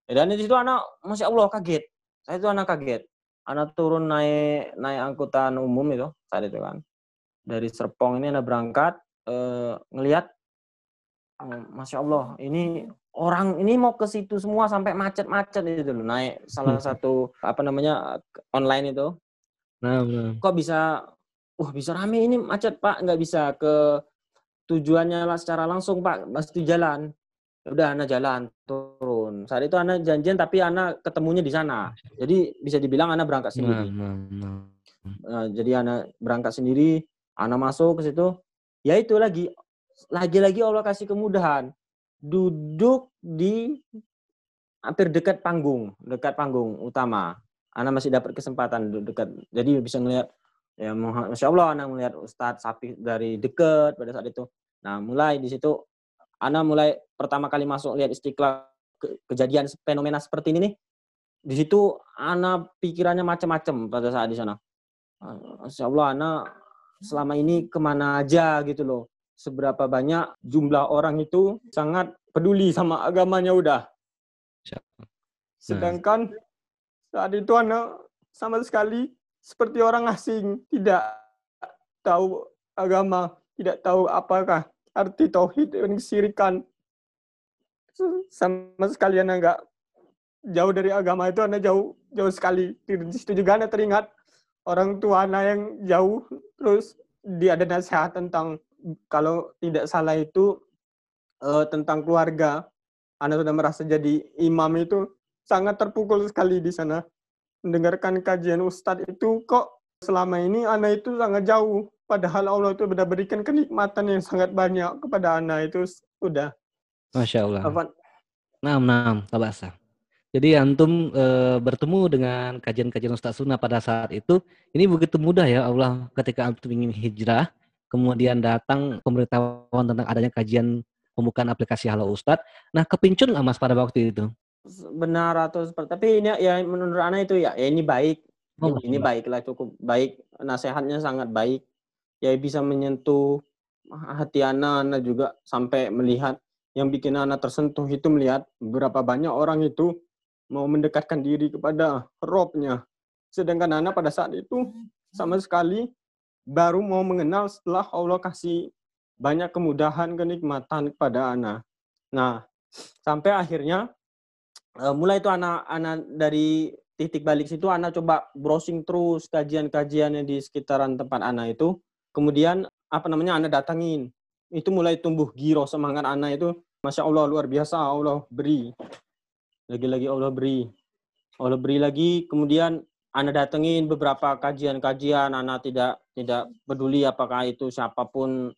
Dan di situ anak masya Allah kaget. Saya itu anak kaget. Anak turun naik naik angkutan umum itu saat itu kan. Dari Serpong ini anak berangkat eh, ngelihat oh, Masya Allah, ini orang ini mau ke situ semua sampai macet-macet itu loh naik salah hmm. satu apa namanya online itu. Nah, nah. Kok bisa wah bisa rame ini macet Pak, nggak bisa ke tujuannya lah secara langsung Pak, pasti jalan. Ya udah anak jalan turun saat itu anak janjian tapi anak ketemunya di sana jadi bisa dibilang anak berangkat sendiri nah, nah, nah. Uh, jadi anak berangkat sendiri, anak masuk ke situ, ya itu lagi, lagi-lagi Allah kasih kemudahan. Duduk di hampir dekat panggung, dekat panggung utama. Anak masih dapat kesempatan duduk dekat, jadi bisa ngelihat ya masya Allah anak melihat Ustadz Sapi dari dekat pada saat itu. Nah mulai di situ, anak mulai pertama kali masuk lihat istiqlal ke, kejadian fenomena seperti ini nih. Di situ anak pikirannya macam-macam pada saat di sana Masya Allah, anak selama ini ke mana aja gitu loh. Seberapa banyak jumlah orang itu sangat peduli sama agamanya udah. Sedangkan saat itu anak sama sekali seperti orang asing, tidak tahu agama, tidak tahu apakah arti tauhid dan kesirikan. Sama sekali anak enggak jauh dari agama itu anak jauh jauh sekali. Di situ juga anak teringat orang tua anak yang jauh terus dia ada nasihat tentang kalau tidak salah itu uh, tentang keluarga anak sudah merasa jadi imam itu sangat terpukul sekali di sana mendengarkan kajian ustadz itu kok selama ini anak itu sangat jauh padahal Allah itu sudah berikan kenikmatan yang sangat banyak kepada anak itu sudah Masya Allah. Apa? Nah, nah, tabasa. Jadi antum e, bertemu dengan kajian-kajian Ustaz Sunnah pada saat itu, ini begitu mudah ya Allah ketika antum ingin hijrah, kemudian datang pemberitahuan tentang adanya kajian pembukaan aplikasi Halo Ustadz. Nah, kepincun nggak Mas pada waktu itu? Benar atau seperti tapi ini ya menurut Ana itu ya, ya ini baik. Oh, ini, ini baiklah cukup baik. Nasihatnya sangat baik. Ya bisa menyentuh hati Ana, Ana juga sampai melihat yang bikin Ana tersentuh itu melihat berapa banyak orang itu mau mendekatkan diri kepada robnya. Sedangkan anak pada saat itu sama sekali baru mau mengenal setelah Allah kasih banyak kemudahan, kenikmatan kepada anak. Nah, sampai akhirnya uh, mulai itu anak-anak dari titik balik situ anak coba browsing terus kajian-kajian yang di sekitaran tempat anak itu. Kemudian apa namanya anak datangin. Itu mulai tumbuh giro semangat anak itu. Masya Allah luar biasa Allah beri lagi-lagi Allah beri Allah beri lagi kemudian anda datengin beberapa kajian-kajian Anda tidak tidak peduli apakah itu siapa pun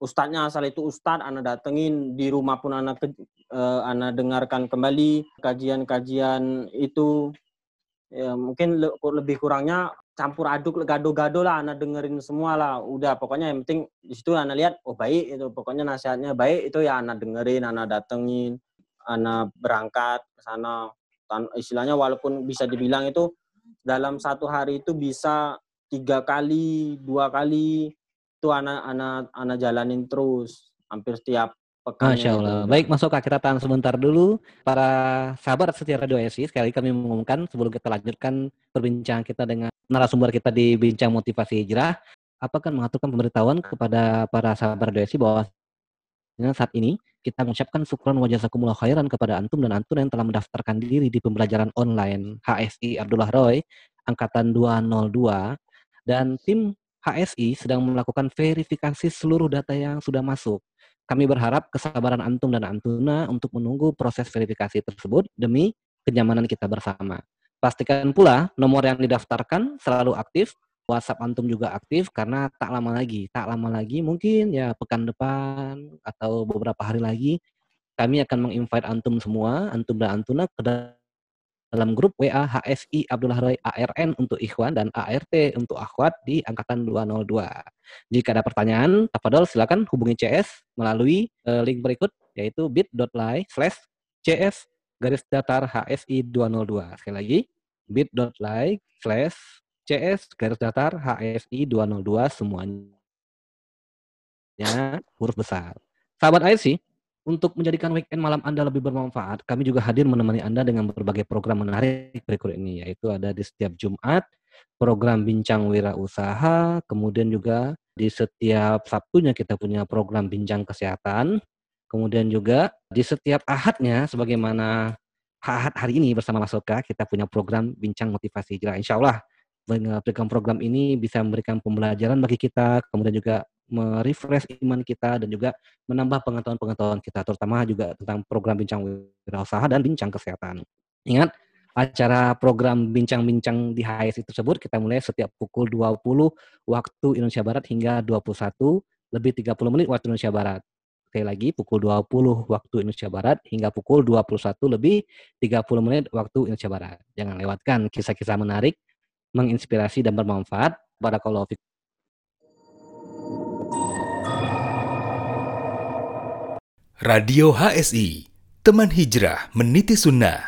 ustadznya asal itu ustadz Anda datengin di rumah pun Anda ke, uh, Anda dengarkan kembali kajian-kajian itu. Ya, mungkin le lebih kurangnya campur aduk gado-gado lah Anda dengerin semua lah udah. Pokoknya yang penting di situ Anda lihat oh baik itu. Pokoknya nasihatnya baik itu ya Anda dengerin Anda datengin anak berangkat ke sana. Istilahnya walaupun bisa dibilang itu dalam satu hari itu bisa tiga kali dua kali itu anak-anak anak jalanin terus hampir setiap pekan. Masya Allah. Itu. Baik, masuk kita tahan sebentar dulu. Para sahabat secara doa SI, sekali kami mengumumkan sebelum kita lanjutkan perbincangan kita dengan narasumber kita di Bincang Motivasi Hijrah, apakah mengaturkan pemberitahuan kepada para sahabat doa SI bahwa saat ini kita mengucapkan syukran wa jazakumullah khairan kepada antum dan antum yang telah mendaftarkan diri di pembelajaran online HSI Abdullah Roy angkatan 202 dan tim HSI sedang melakukan verifikasi seluruh data yang sudah masuk. Kami berharap kesabaran antum dan antuna untuk menunggu proses verifikasi tersebut demi kenyamanan kita bersama. Pastikan pula nomor yang didaftarkan selalu aktif WhatsApp antum juga aktif karena tak lama lagi, tak lama lagi mungkin ya pekan depan atau beberapa hari lagi kami akan menginvite antum semua, antum dan antuna ke dalam grup WA HSI Abdullah Roy ARN untuk ikhwan dan ART untuk akhwat di angkatan 202. Jika ada pertanyaan, tafadol silakan hubungi CS melalui uh, link berikut yaitu bit.ly slash CS garis datar HSI 202. Sekali lagi, bit.ly slash CS garis datar HSI 202 semuanya huruf besar. Sahabat sih, untuk menjadikan weekend malam Anda lebih bermanfaat, kami juga hadir menemani Anda dengan berbagai program menarik berikut ini, yaitu ada di setiap Jumat, program Bincang Wirausaha, kemudian juga di setiap Sabtunya kita punya program Bincang Kesehatan, kemudian juga di setiap Ahadnya, sebagaimana Ahad hari ini bersama Mas Oka, kita punya program Bincang Motivasi Hijrah. Insya Allah mengaplikasikan program ini bisa memberikan pembelajaran bagi kita, kemudian juga merefresh iman kita dan juga menambah pengetahuan-pengetahuan kita, terutama juga tentang program bincang wirausaha dan bincang kesehatan. Ingat, acara program bincang-bincang di HSI tersebut kita mulai setiap pukul 20 waktu Indonesia Barat hingga 21 lebih 30 menit waktu Indonesia Barat. Sekali lagi pukul 20 waktu Indonesia Barat hingga pukul 21 lebih 30 menit waktu Indonesia Barat. Jangan lewatkan kisah-kisah menarik, menginspirasi dan bermanfaat. Barakallahu fikum. Radio HSI, teman hijrah meniti sunnah.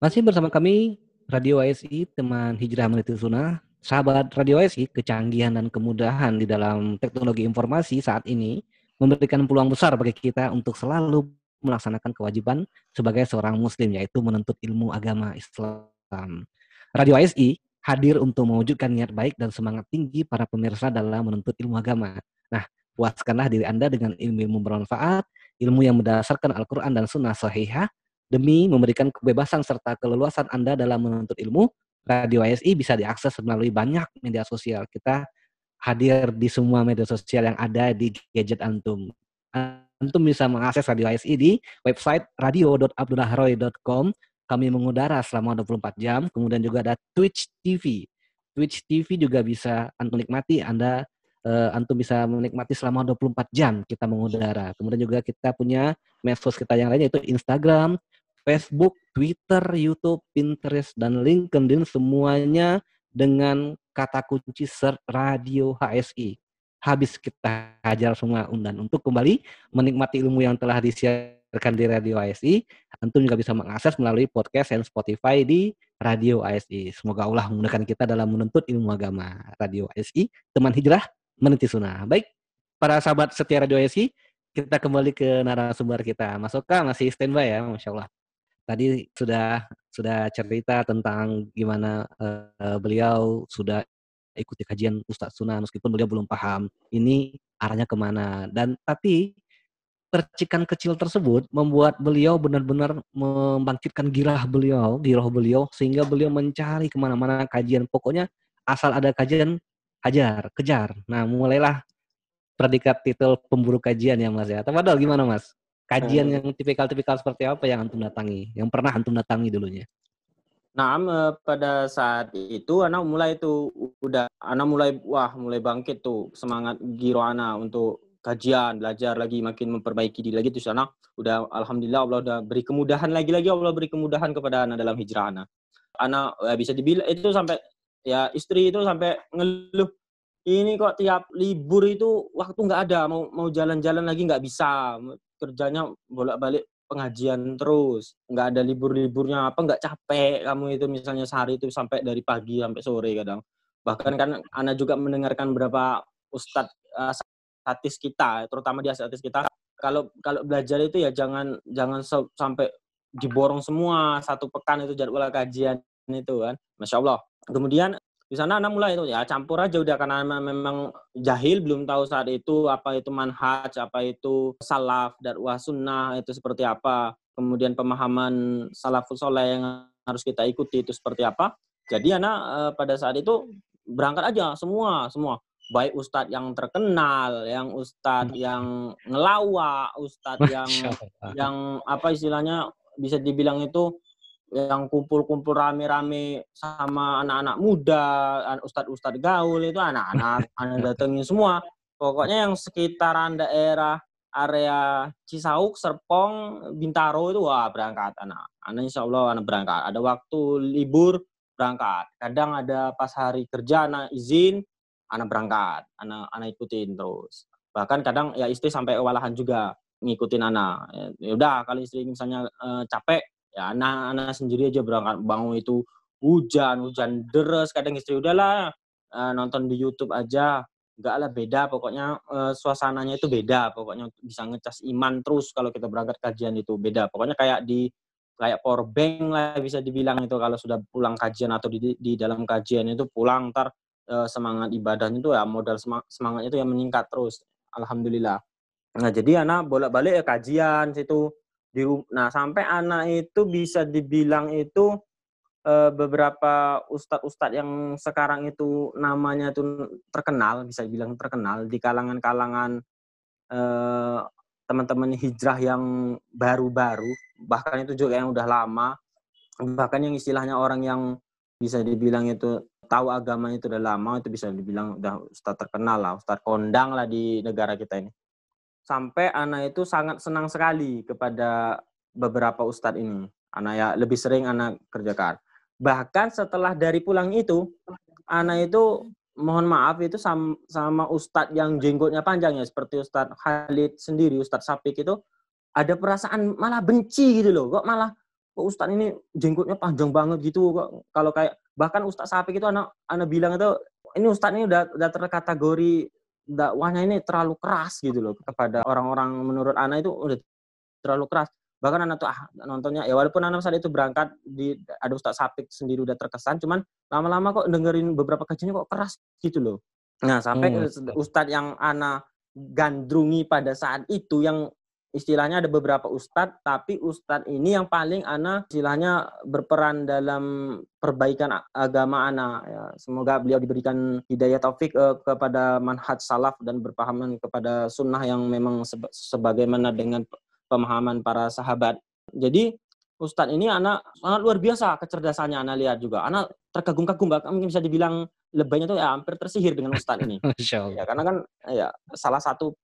Masih bersama kami Radio ASI, teman hijrah meniti sunnah. Sahabat Radio ASI, kecanggihan dan kemudahan di dalam teknologi informasi saat ini memberikan peluang besar bagi kita untuk selalu melaksanakan kewajiban sebagai seorang muslim, yaitu menuntut ilmu agama Islam. Radio ASI hadir untuk mewujudkan niat baik dan semangat tinggi para pemirsa dalam menuntut ilmu agama. Nah, puaskanlah diri Anda dengan ilmu-ilmu bermanfaat, ilmu yang berdasarkan Al-Quran dan Sunnah Sahihah, Demi memberikan kebebasan serta keleluasan Anda dalam menuntut ilmu, Radio ASI bisa diakses melalui banyak media sosial. Kita hadir di semua media sosial yang ada di gadget Antum. Antum bisa mengakses Radio ASI di website radio.abdullahroy.com. Kami mengudara selama 24 jam. Kemudian juga ada Twitch TV. Twitch TV juga bisa Antum nikmati. Anda uh, antum bisa menikmati selama 24 jam kita mengudara. Kemudian juga kita punya medsos kita yang lainnya itu Instagram, Facebook, Twitter, YouTube, Pinterest, dan LinkedIn semuanya dengan kata kunci search radio HSI. Habis kita hajar semua undan untuk kembali menikmati ilmu yang telah disiarkan di Radio HSI. Antum juga bisa mengakses melalui podcast dan Spotify di Radio HSI. Semoga Allah memudahkan kita dalam menuntut ilmu agama. Radio HSI, teman hijrah, meniti sunnah. Baik, para sahabat setia Radio HSI, kita kembali ke narasumber kita. Mas Oka masih standby ya, Masya Allah tadi sudah sudah cerita tentang gimana uh, beliau sudah ikuti kajian Ustadz Sunan meskipun beliau belum paham ini arahnya ke mana dan tapi percikan kecil tersebut membuat beliau benar-benar membangkitkan girah beliau, girah beliau sehingga beliau mencari ke mana-mana kajian. Pokoknya asal ada kajian, hajar, kejar. Nah mulailah predikat titel pemburu kajian ya Mas ya. Tafadol gimana Mas? kajian yang tipikal-tipikal seperti apa yang antum datangi, yang pernah antum datangi dulunya? Nah, pada saat itu anak mulai itu udah anak mulai wah mulai bangkit tuh semangat giro anak untuk kajian, belajar lagi makin memperbaiki diri lagi terus anak udah alhamdulillah Allah udah beri kemudahan lagi-lagi Allah beri kemudahan kepada anak dalam hijrah anak. Anak ya bisa dibilang itu sampai ya istri itu sampai ngeluh ini kok tiap libur itu waktu nggak ada mau mau jalan-jalan lagi nggak bisa kerjanya bolak-balik pengajian terus nggak ada libur-liburnya apa nggak capek kamu itu misalnya sehari itu sampai dari pagi sampai sore kadang. Bahkan kan anak juga mendengarkan beberapa ustadz uh, statis kita terutama di statis kita kalau kalau belajar itu ya jangan jangan sampai diborong semua satu pekan itu jadwal kajian itu kan. Masya Allah. Kemudian di sana anak mulai itu ya campur aja udah karena memang jahil belum tahu saat itu apa itu manhaj apa itu salaf dan sunnah itu seperti apa. Kemudian pemahaman salafus soleh yang harus kita ikuti itu seperti apa. Jadi anak eh, pada saat itu berangkat aja semua semua. Baik ustadz yang terkenal yang ustadz yang ngelawak ustadz yang yang apa istilahnya bisa dibilang itu yang kumpul-kumpul rame-rame sama anak-anak muda, ustadz-ustadz gaul itu anak-anak anak datengin semua. Pokoknya yang sekitaran daerah area Cisauk, Serpong, Bintaro itu wah berangkat anak. Anak insya Allah anak berangkat. Ada waktu libur berangkat. Kadang ada pas hari kerja anak izin, anak berangkat. Anak anak ikutin terus. Bahkan kadang ya istri sampai kewalahan juga ngikutin anak. Ya udah kalau istri misalnya e, capek ya anak-anak sendiri aja berangkat bangun itu hujan hujan deras kadang istri udahlah uh, nonton di YouTube aja. Enggak lah beda pokoknya uh, suasananya itu beda. Pokoknya bisa ngecas iman terus kalau kita berangkat kajian itu beda. Pokoknya kayak di kayak power bank lah bisa dibilang itu. Kalau sudah pulang kajian atau di, di dalam kajian itu pulang ntar uh, semangat ibadahnya itu ya modal semangatnya itu yang meningkat terus. Alhamdulillah. Nah jadi anak bolak-balik ya kajian situ di nah sampai anak itu bisa dibilang itu uh, beberapa ustadz-ustadz yang sekarang itu namanya itu terkenal bisa dibilang terkenal di kalangan-kalangan uh, teman-teman hijrah yang baru-baru, bahkan itu juga yang udah lama, bahkan yang istilahnya orang yang bisa dibilang itu tahu agama itu udah lama, itu bisa dibilang udah ustadz terkenal lah, ustadz kondang lah di negara kita ini. Sampai anak itu sangat senang sekali kepada beberapa ustadz ini. Anak ya lebih sering anak kerjakan. Bahkan setelah dari pulang itu, anak itu mohon maaf itu sama, sama ustadz yang jenggotnya panjang ya seperti ustadz Khalid sendiri ustadz Sapik itu ada perasaan malah benci gitu loh kok malah kok ustadz ini jenggotnya panjang banget gitu kok kalau kayak bahkan ustadz Sapik itu anak anak bilang itu ini ustadz ini udah udah terkategori dakwahnya ini terlalu keras gitu loh kepada orang-orang menurut anak itu udah terlalu keras. Bahkan anak tuh ah, nontonnya. Ya walaupun anak saat itu berangkat di ada Ustadz Sapik sendiri udah terkesan cuman lama-lama kok dengerin beberapa kajiannya kok keras gitu loh. Nah sampai hmm. Ustadz yang anak gandrungi pada saat itu yang istilahnya ada beberapa ustadz, tapi ustadz ini yang paling ana istilahnya berperan dalam perbaikan agama ana. Ya, semoga beliau diberikan hidayah taufik uh, kepada manhaj salaf dan berpahaman kepada sunnah yang memang seba sebagaimana dengan pemahaman para sahabat. Jadi Ustadz ini anak sangat luar biasa kecerdasannya anak lihat juga. Anak terkagum-kagum bahkan mungkin bisa dibilang lebaynya tuh ya hampir tersihir dengan Ustadz ini. ya karena kan ya salah satu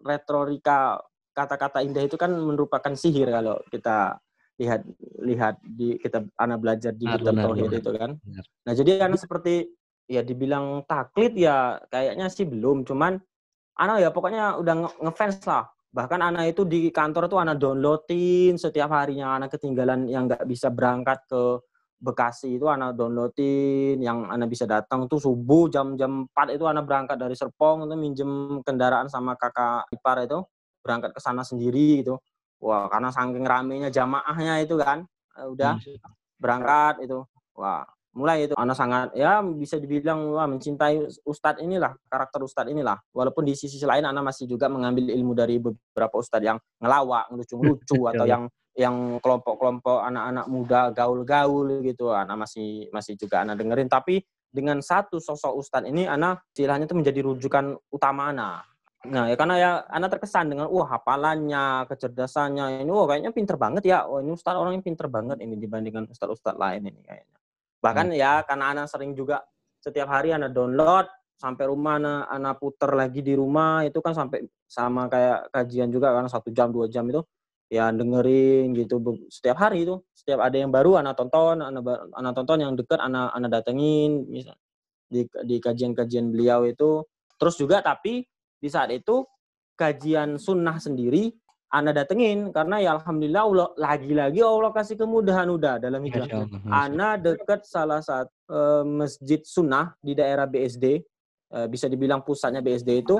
retorika kata-kata indah itu kan merupakan sihir kalau kita lihat lihat di kita anak belajar di kitab tauhid itu kan. Benar. Nah, jadi anak seperti ya dibilang taklid ya kayaknya sih belum, cuman anak ya pokoknya udah ngefans lah bahkan anak itu di kantor tuh anak downloadin setiap harinya anak ketinggalan yang nggak bisa berangkat ke Bekasi itu anak downloadin yang anak bisa datang tuh subuh jam-jam 4 itu anak berangkat dari Serpong itu minjem kendaraan sama kakak ipar itu berangkat ke sana sendiri gitu. Wah karena saking ramenya jamaahnya itu kan eh, udah hmm. berangkat itu. Wah mulai itu. Anak sangat ya bisa dibilang wah mencintai ustadz inilah karakter ustadz inilah. Walaupun di sisi lain anak masih juga mengambil ilmu dari beberapa ustadz yang ngelawak ngelucu-lucu atau iya. yang yang kelompok-kelompok anak-anak muda gaul-gaul gitu. Anak masih masih juga anak dengerin. Tapi dengan satu sosok ustadz ini anak istilahnya itu menjadi rujukan utama anak Nah, ya karena ya anak terkesan dengan wah hafalannya, kecerdasannya ini wah kayaknya pinter banget ya. Oh, ini ustadz orang yang pinter banget ini dibandingkan ustadz-ustadz lain ini kayaknya. Bahkan hmm. ya karena anak sering juga setiap hari anak download sampai rumah anak, anak puter lagi di rumah itu kan sampai sama kayak kajian juga karena satu jam dua jam itu ya dengerin gitu setiap hari itu setiap ada yang baru anak tonton anak anak tonton yang dekat anak anak datengin misal di di kajian-kajian beliau itu terus juga tapi di saat itu kajian sunnah sendiri anda datengin karena ya alhamdulillah Allah lagi-lagi Allah kasih kemudahan udah dalam hijrah. Ana dekat salah satu uh, masjid sunnah di daerah BSD uh, bisa dibilang pusatnya BSD itu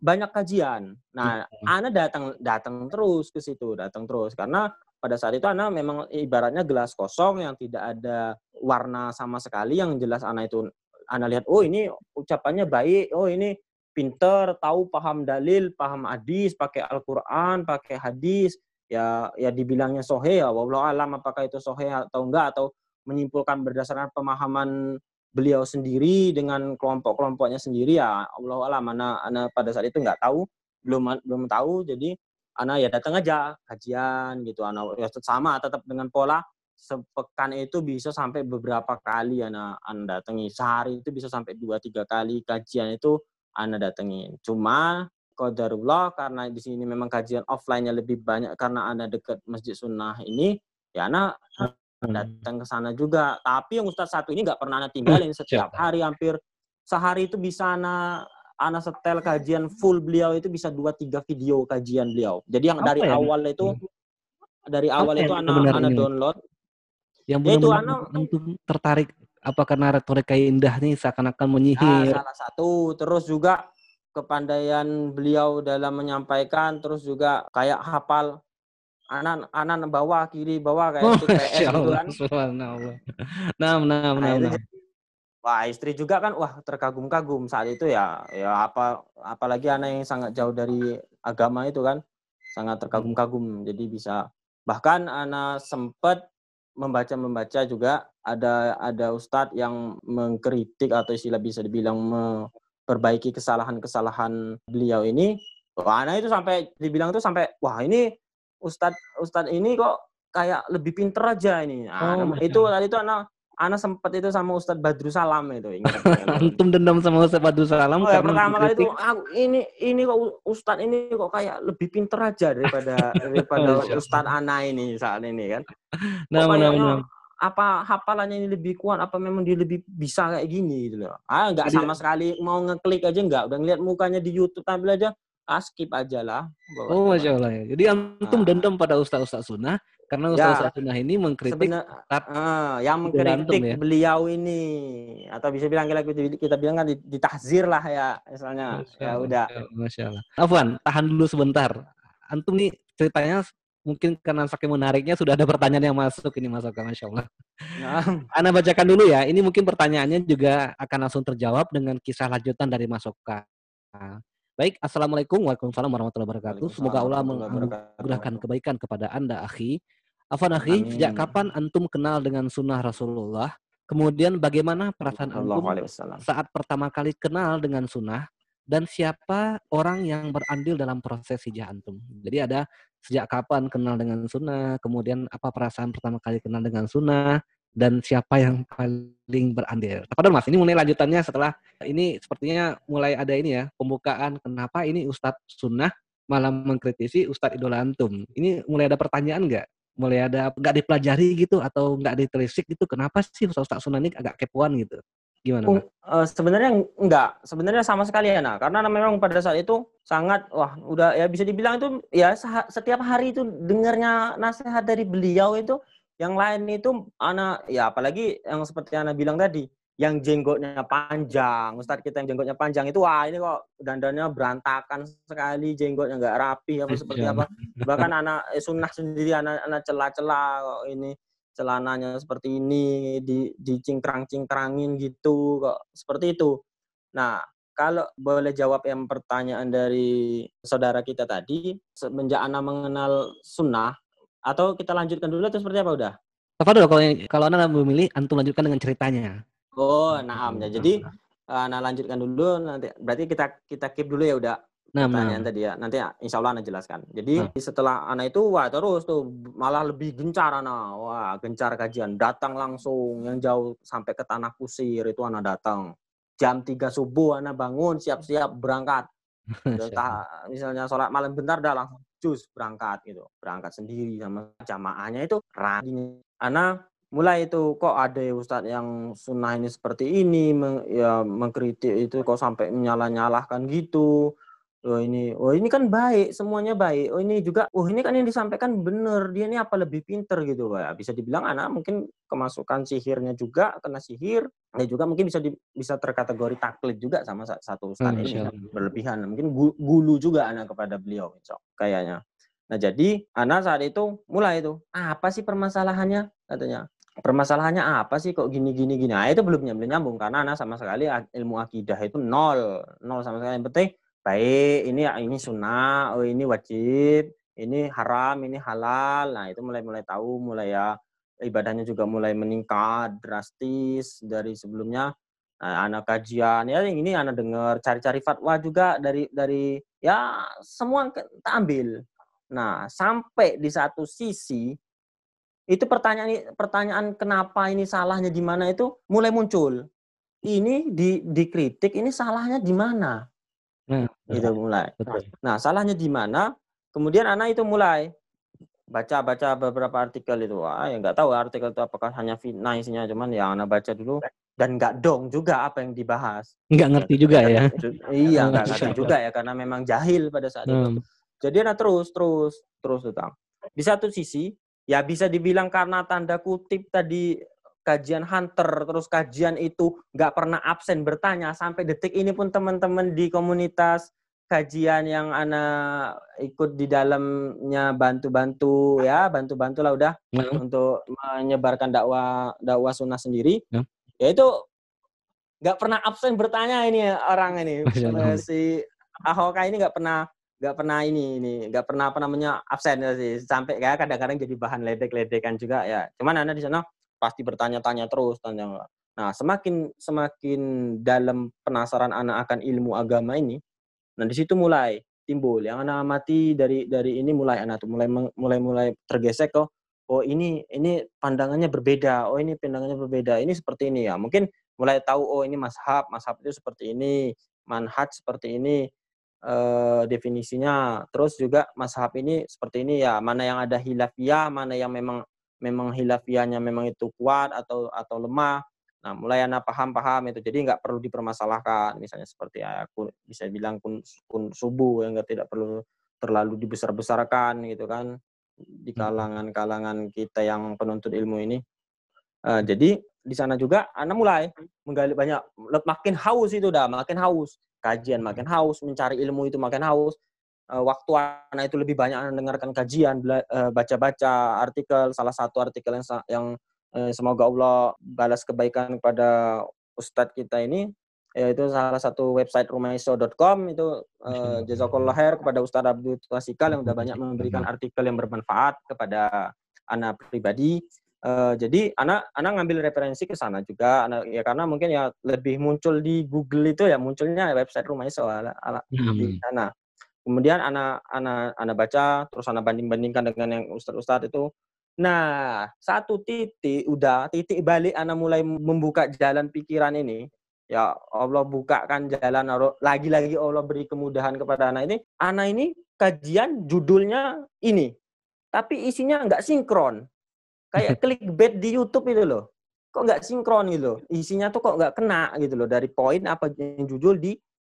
banyak kajian. Nah, hmm. Ana datang datang terus ke situ, datang terus karena pada saat itu Ana memang ibaratnya gelas kosong yang tidak ada warna sama sekali yang jelas Ana itu Ana lihat oh ini ucapannya baik, oh ini pinter, tahu paham dalil, paham hadis, pakai Al-Quran, pakai hadis, ya ya dibilangnya sohe ya, wallahu alam apakah itu sohe atau enggak, atau menyimpulkan berdasarkan pemahaman beliau sendiri dengan kelompok-kelompoknya sendiri ya Allah alam. Mana ana pada saat itu nggak tahu belum belum tahu jadi ana ya datang aja kajian gitu ana ya sama tetap dengan pola sepekan itu bisa sampai beberapa kali ana anda datangi. Sehari itu bisa sampai dua tiga kali kajian itu anda datengin. Cuma qadarullah karena di sini memang kajian offline-nya lebih banyak karena Anda dekat Masjid Sunnah ini, ya Anda hmm. datang ke sana juga. Tapi yang Ustadz satu ini nggak pernah Anda tinggalin setiap hari hampir sehari itu bisa Anda Ana setel kajian full beliau itu bisa dua tiga video kajian beliau. Jadi yang dari ya? awal itu hmm. dari awal Apa itu anak anak download. Yang ya itu anak tertarik apa karena retorika indah nih seakan-akan menyihir? Nah, salah satu. Terus juga kepandaian beliau dalam menyampaikan, terus juga kayak hafal anak anak bawah kiri bawah kayak oh, itu gitu kan. Nah, nah, nah, nah. Wah istri juga kan wah terkagum-kagum saat itu ya ya apa apalagi anak yang sangat jauh dari agama itu kan sangat terkagum-kagum jadi bisa bahkan anak sempat membaca-membaca juga ada ada ustadz yang mengkritik atau istilah bisa dibilang memperbaiki kesalahan-kesalahan beliau ini Wah, anak itu sampai dibilang tuh sampai wah ini Ustadz Ustadz ini kok kayak lebih pinter aja ini. Nah, Oh, itu tadi itu anak anak sempat itu sama Ustadz Badrus Salam itu ingat. Antum dendam sama Ustaz Badrus Salam Oh ya, pertama kali itu aku ini ini kok Ustadz ini kok kayak lebih pinter aja daripada daripada. Ustadz Ana ini saat ini kan. Nah, nah, kayaknya nah. Apa hafalannya ini lebih kuat apa memang dia lebih bisa kayak gini gitu loh. Ah nggak sama sekali mau ngeklik aja nggak udah ngeliat mukanya di YouTube tampil aja ah skip aja lah. Oh, masya Allah ya. Jadi antum Nah. dendam pada ustaz-ustaz sunnah karena Ya. ustaz-ustaz sunnah ini mengkritik Sebenar, Ustadz ah, yang mengkritik ya? beliau ini atau bisa bilang kita, kita bilang kan ditahzir lah ya misalnya Masya ya Allah, udah Masya Allah. Afwan, tahan dulu sebentar. Antum nih ceritanya mungkin karena saking menariknya sudah ada pertanyaan yang masuk ini Mas Oka, Masya Allah. Nah, Anda bacakan dulu ya. Ini mungkin pertanyaannya juga akan langsung terjawab dengan kisah lanjutan dari Mas Oka. Baik, Assalamualaikum warahmatullahi wabarakatuh. Semoga Allah menganugerahkan kebaikan kepada Anda, akhi. Afan akhi, Amin. sejak kapan antum kenal dengan sunnah Rasulullah? Kemudian bagaimana perasaan antum saat pertama kali kenal dengan sunnah dan siapa orang yang berandil dalam proses hijrah antum. Jadi ada sejak kapan kenal dengan sunnah, kemudian apa perasaan pertama kali kenal dengan sunnah, dan siapa yang paling berandil. Tafadhol mas, ini mulai lanjutannya setelah ini sepertinya mulai ada ini ya, pembukaan kenapa ini Ustadz sunnah malah mengkritisi Ustadz idola antum. Ini mulai ada pertanyaan nggak? Mulai ada nggak dipelajari gitu atau nggak ditelisik gitu? Kenapa sih Ustadz sunnah ini agak kepoan gitu? Gimana? Eh, sebenarnya enggak, sebenarnya sama sekali ya, nah, karena memang pada saat itu sangat wah udah ya bisa dibilang itu ya setiap hari itu dengarnya nasihat dari beliau itu yang lain itu anak ya apalagi yang seperti anak bilang tadi yang jenggotnya panjang, Ustadz kita yang jenggotnya panjang itu wah ini kok dandannya berantakan sekali, jenggotnya nggak rapi apa seperti Masya apa. Bahkan anak eh, sunnah sendiri anak-anak celah-celah kok ini celananya seperti ini di dicingkrang-cingkrangin gitu kok seperti itu. Nah, kalau boleh jawab yang pertanyaan dari saudara kita tadi, semenjak Ana mengenal sunnah, atau kita lanjutkan dulu atau seperti apa udah? Tafadhol kalau kalau anda memilih antum lanjutkan dengan ceritanya. Oh, naam ya. Jadi Ana lanjutkan dulu nanti berarti kita kita keep dulu ya udah Nah, pertanyaan nah. tadi ya. Nanti insya Allah Ana jelaskan. Jadi Nah. setelah Ana itu wah terus tuh malah lebih gencar Ana. Wah, gencar kajian. Datang langsung yang jauh sampai ke tanah kusir itu Ana datang. Jam 3 subuh Ana bangun siap-siap berangkat. Ta- misalnya sholat malam bentar dah langsung cus berangkat gitu. Berangkat sendiri sama jamaahnya itu rajin. Ana mulai itu kok ada Ustadz yang sunnah ini seperti ini meng- ya mengkritik itu kok sampai menyalah-nyalahkan gitu oh ini oh ini kan baik semuanya baik. Oh ini juga oh ini kan yang disampaikan bener dia ini apa lebih pinter gitu. Pak. bisa dibilang anak mungkin kemasukan sihirnya juga kena sihir ya juga mungkin bisa di, bisa terkategori taklid juga sama sa- satu ustadz Hmm, ini kan. berlebihan mungkin gu- gulu juga anak kepada beliau insya Allah, kayaknya. Nah jadi anak saat itu mulai itu apa sih permasalahannya? katanya. Permasalahannya apa sih kok gini gini gini? Nah itu belum nyambung nyambung karena anak sama sekali ilmu akidah itu nol nol sama sekali. Yang penting baik ini ini sunnah oh ini wajib ini haram ini halal nah itu mulai mulai tahu mulai ya ibadahnya juga mulai meningkat drastis dari sebelumnya nah, anak kajian ya ini anak dengar cari-cari fatwa juga dari dari ya semua kita ambil nah sampai di satu sisi itu pertanyaan pertanyaan kenapa ini salahnya di mana itu mulai muncul. Ini di dikritik ini salahnya di mana? Nah, Itu mulai. betul. Nah, salahnya di mana? Kemudian anak itu mulai baca-baca beberapa artikel itu. Wah, ya nggak tahu artikel itu apakah hanya fitnah isinya, cuman yang anak baca dulu dan nggak dong juga apa yang dibahas. Nggak ngerti juga ya. Iya, nggak ngerti juga ya karena memang jahil pada saat itu. Hmm. Jadi anak terus, terus, terus utang. Di satu sisi, ya bisa dibilang karena tanda kutip tadi kajian hunter, terus kajian itu nggak pernah absen bertanya. Sampai detik ini pun teman-teman di komunitas kajian yang anak ikut di dalamnya bantu-bantu ya bantu-bantu lah udah Nah, untuk menyebarkan dakwah dakwah sunnah sendiri. Ya. ya itu nggak pernah absen bertanya ini orang ini. Masya Allah. Eh, si Ahoka ini nggak pernah nggak pernah ini ini nggak pernah apa namanya absen ya sih. Sampai kayak kadang-kadang jadi bahan ledek-ledekan juga ya. Cuman anda di sana pasti bertanya-tanya terus tanya nah semakin semakin dalam penasaran anak akan ilmu agama ini nah di situ mulai timbul. Yang anak amati dari dari ini mulai anak tuh mulai mulai mulai tergesek kok. Oh ini ini pandangannya berbeda. Oh ini pandangannya berbeda. Ini seperti ini ya. Mungkin mulai tahu oh ini mashab, mashab itu seperti ini, manhaj seperti ini eh, definisinya. Terus juga mashab ini seperti ini ya. Mana yang ada hilafiyah, mana yang memang memang hilafiyahnya memang itu kuat atau atau lemah. Nah, mulai anak paham-paham itu. Jadi nggak perlu dipermasalahkan. Misalnya seperti ya, aku bisa bilang kun, kun subuh yang nggak tidak perlu terlalu dibesar-besarkan gitu kan di Hmm. kalangan-kalangan kita yang penuntut ilmu ini. Eh, jadi di sana juga anak mulai menggali banyak makin haus itu dah makin haus kajian makin haus mencari ilmu itu makin haus Eh, waktu anak itu lebih banyak anak dengarkan kajian eh, baca-baca artikel salah satu artikel yang yang eh, semoga Allah balas kebaikan kepada ustadz kita ini yaitu salah satu website rumaiso.com itu eh, jazakallah khair kepada Ustadz Abdul Twasikal yang sudah banyak memberikan artikel yang bermanfaat kepada anak pribadi Eh, jadi anak anak ngambil referensi ke sana juga anak ya karena mungkin ya lebih muncul di Google itu ya munculnya website Rumaiso ala, ala di Hmm. sana. Kemudian anak anak anak baca terus anak banding-bandingkan dengan yang ustadz-ustadz itu. Nah, satu titik udah titik balik anak mulai membuka jalan pikiran ini. Ya Allah bukakan jalan Allah- lagi-lagi Allah beri kemudahan kepada anak ini. Anak ini kajian judulnya ini. Tapi isinya nggak sinkron. Kayak clickbait di YouTube itu loh. Kok nggak sinkron gitu loh. Isinya tuh kok nggak kena gitu loh. Dari poin apa yang judul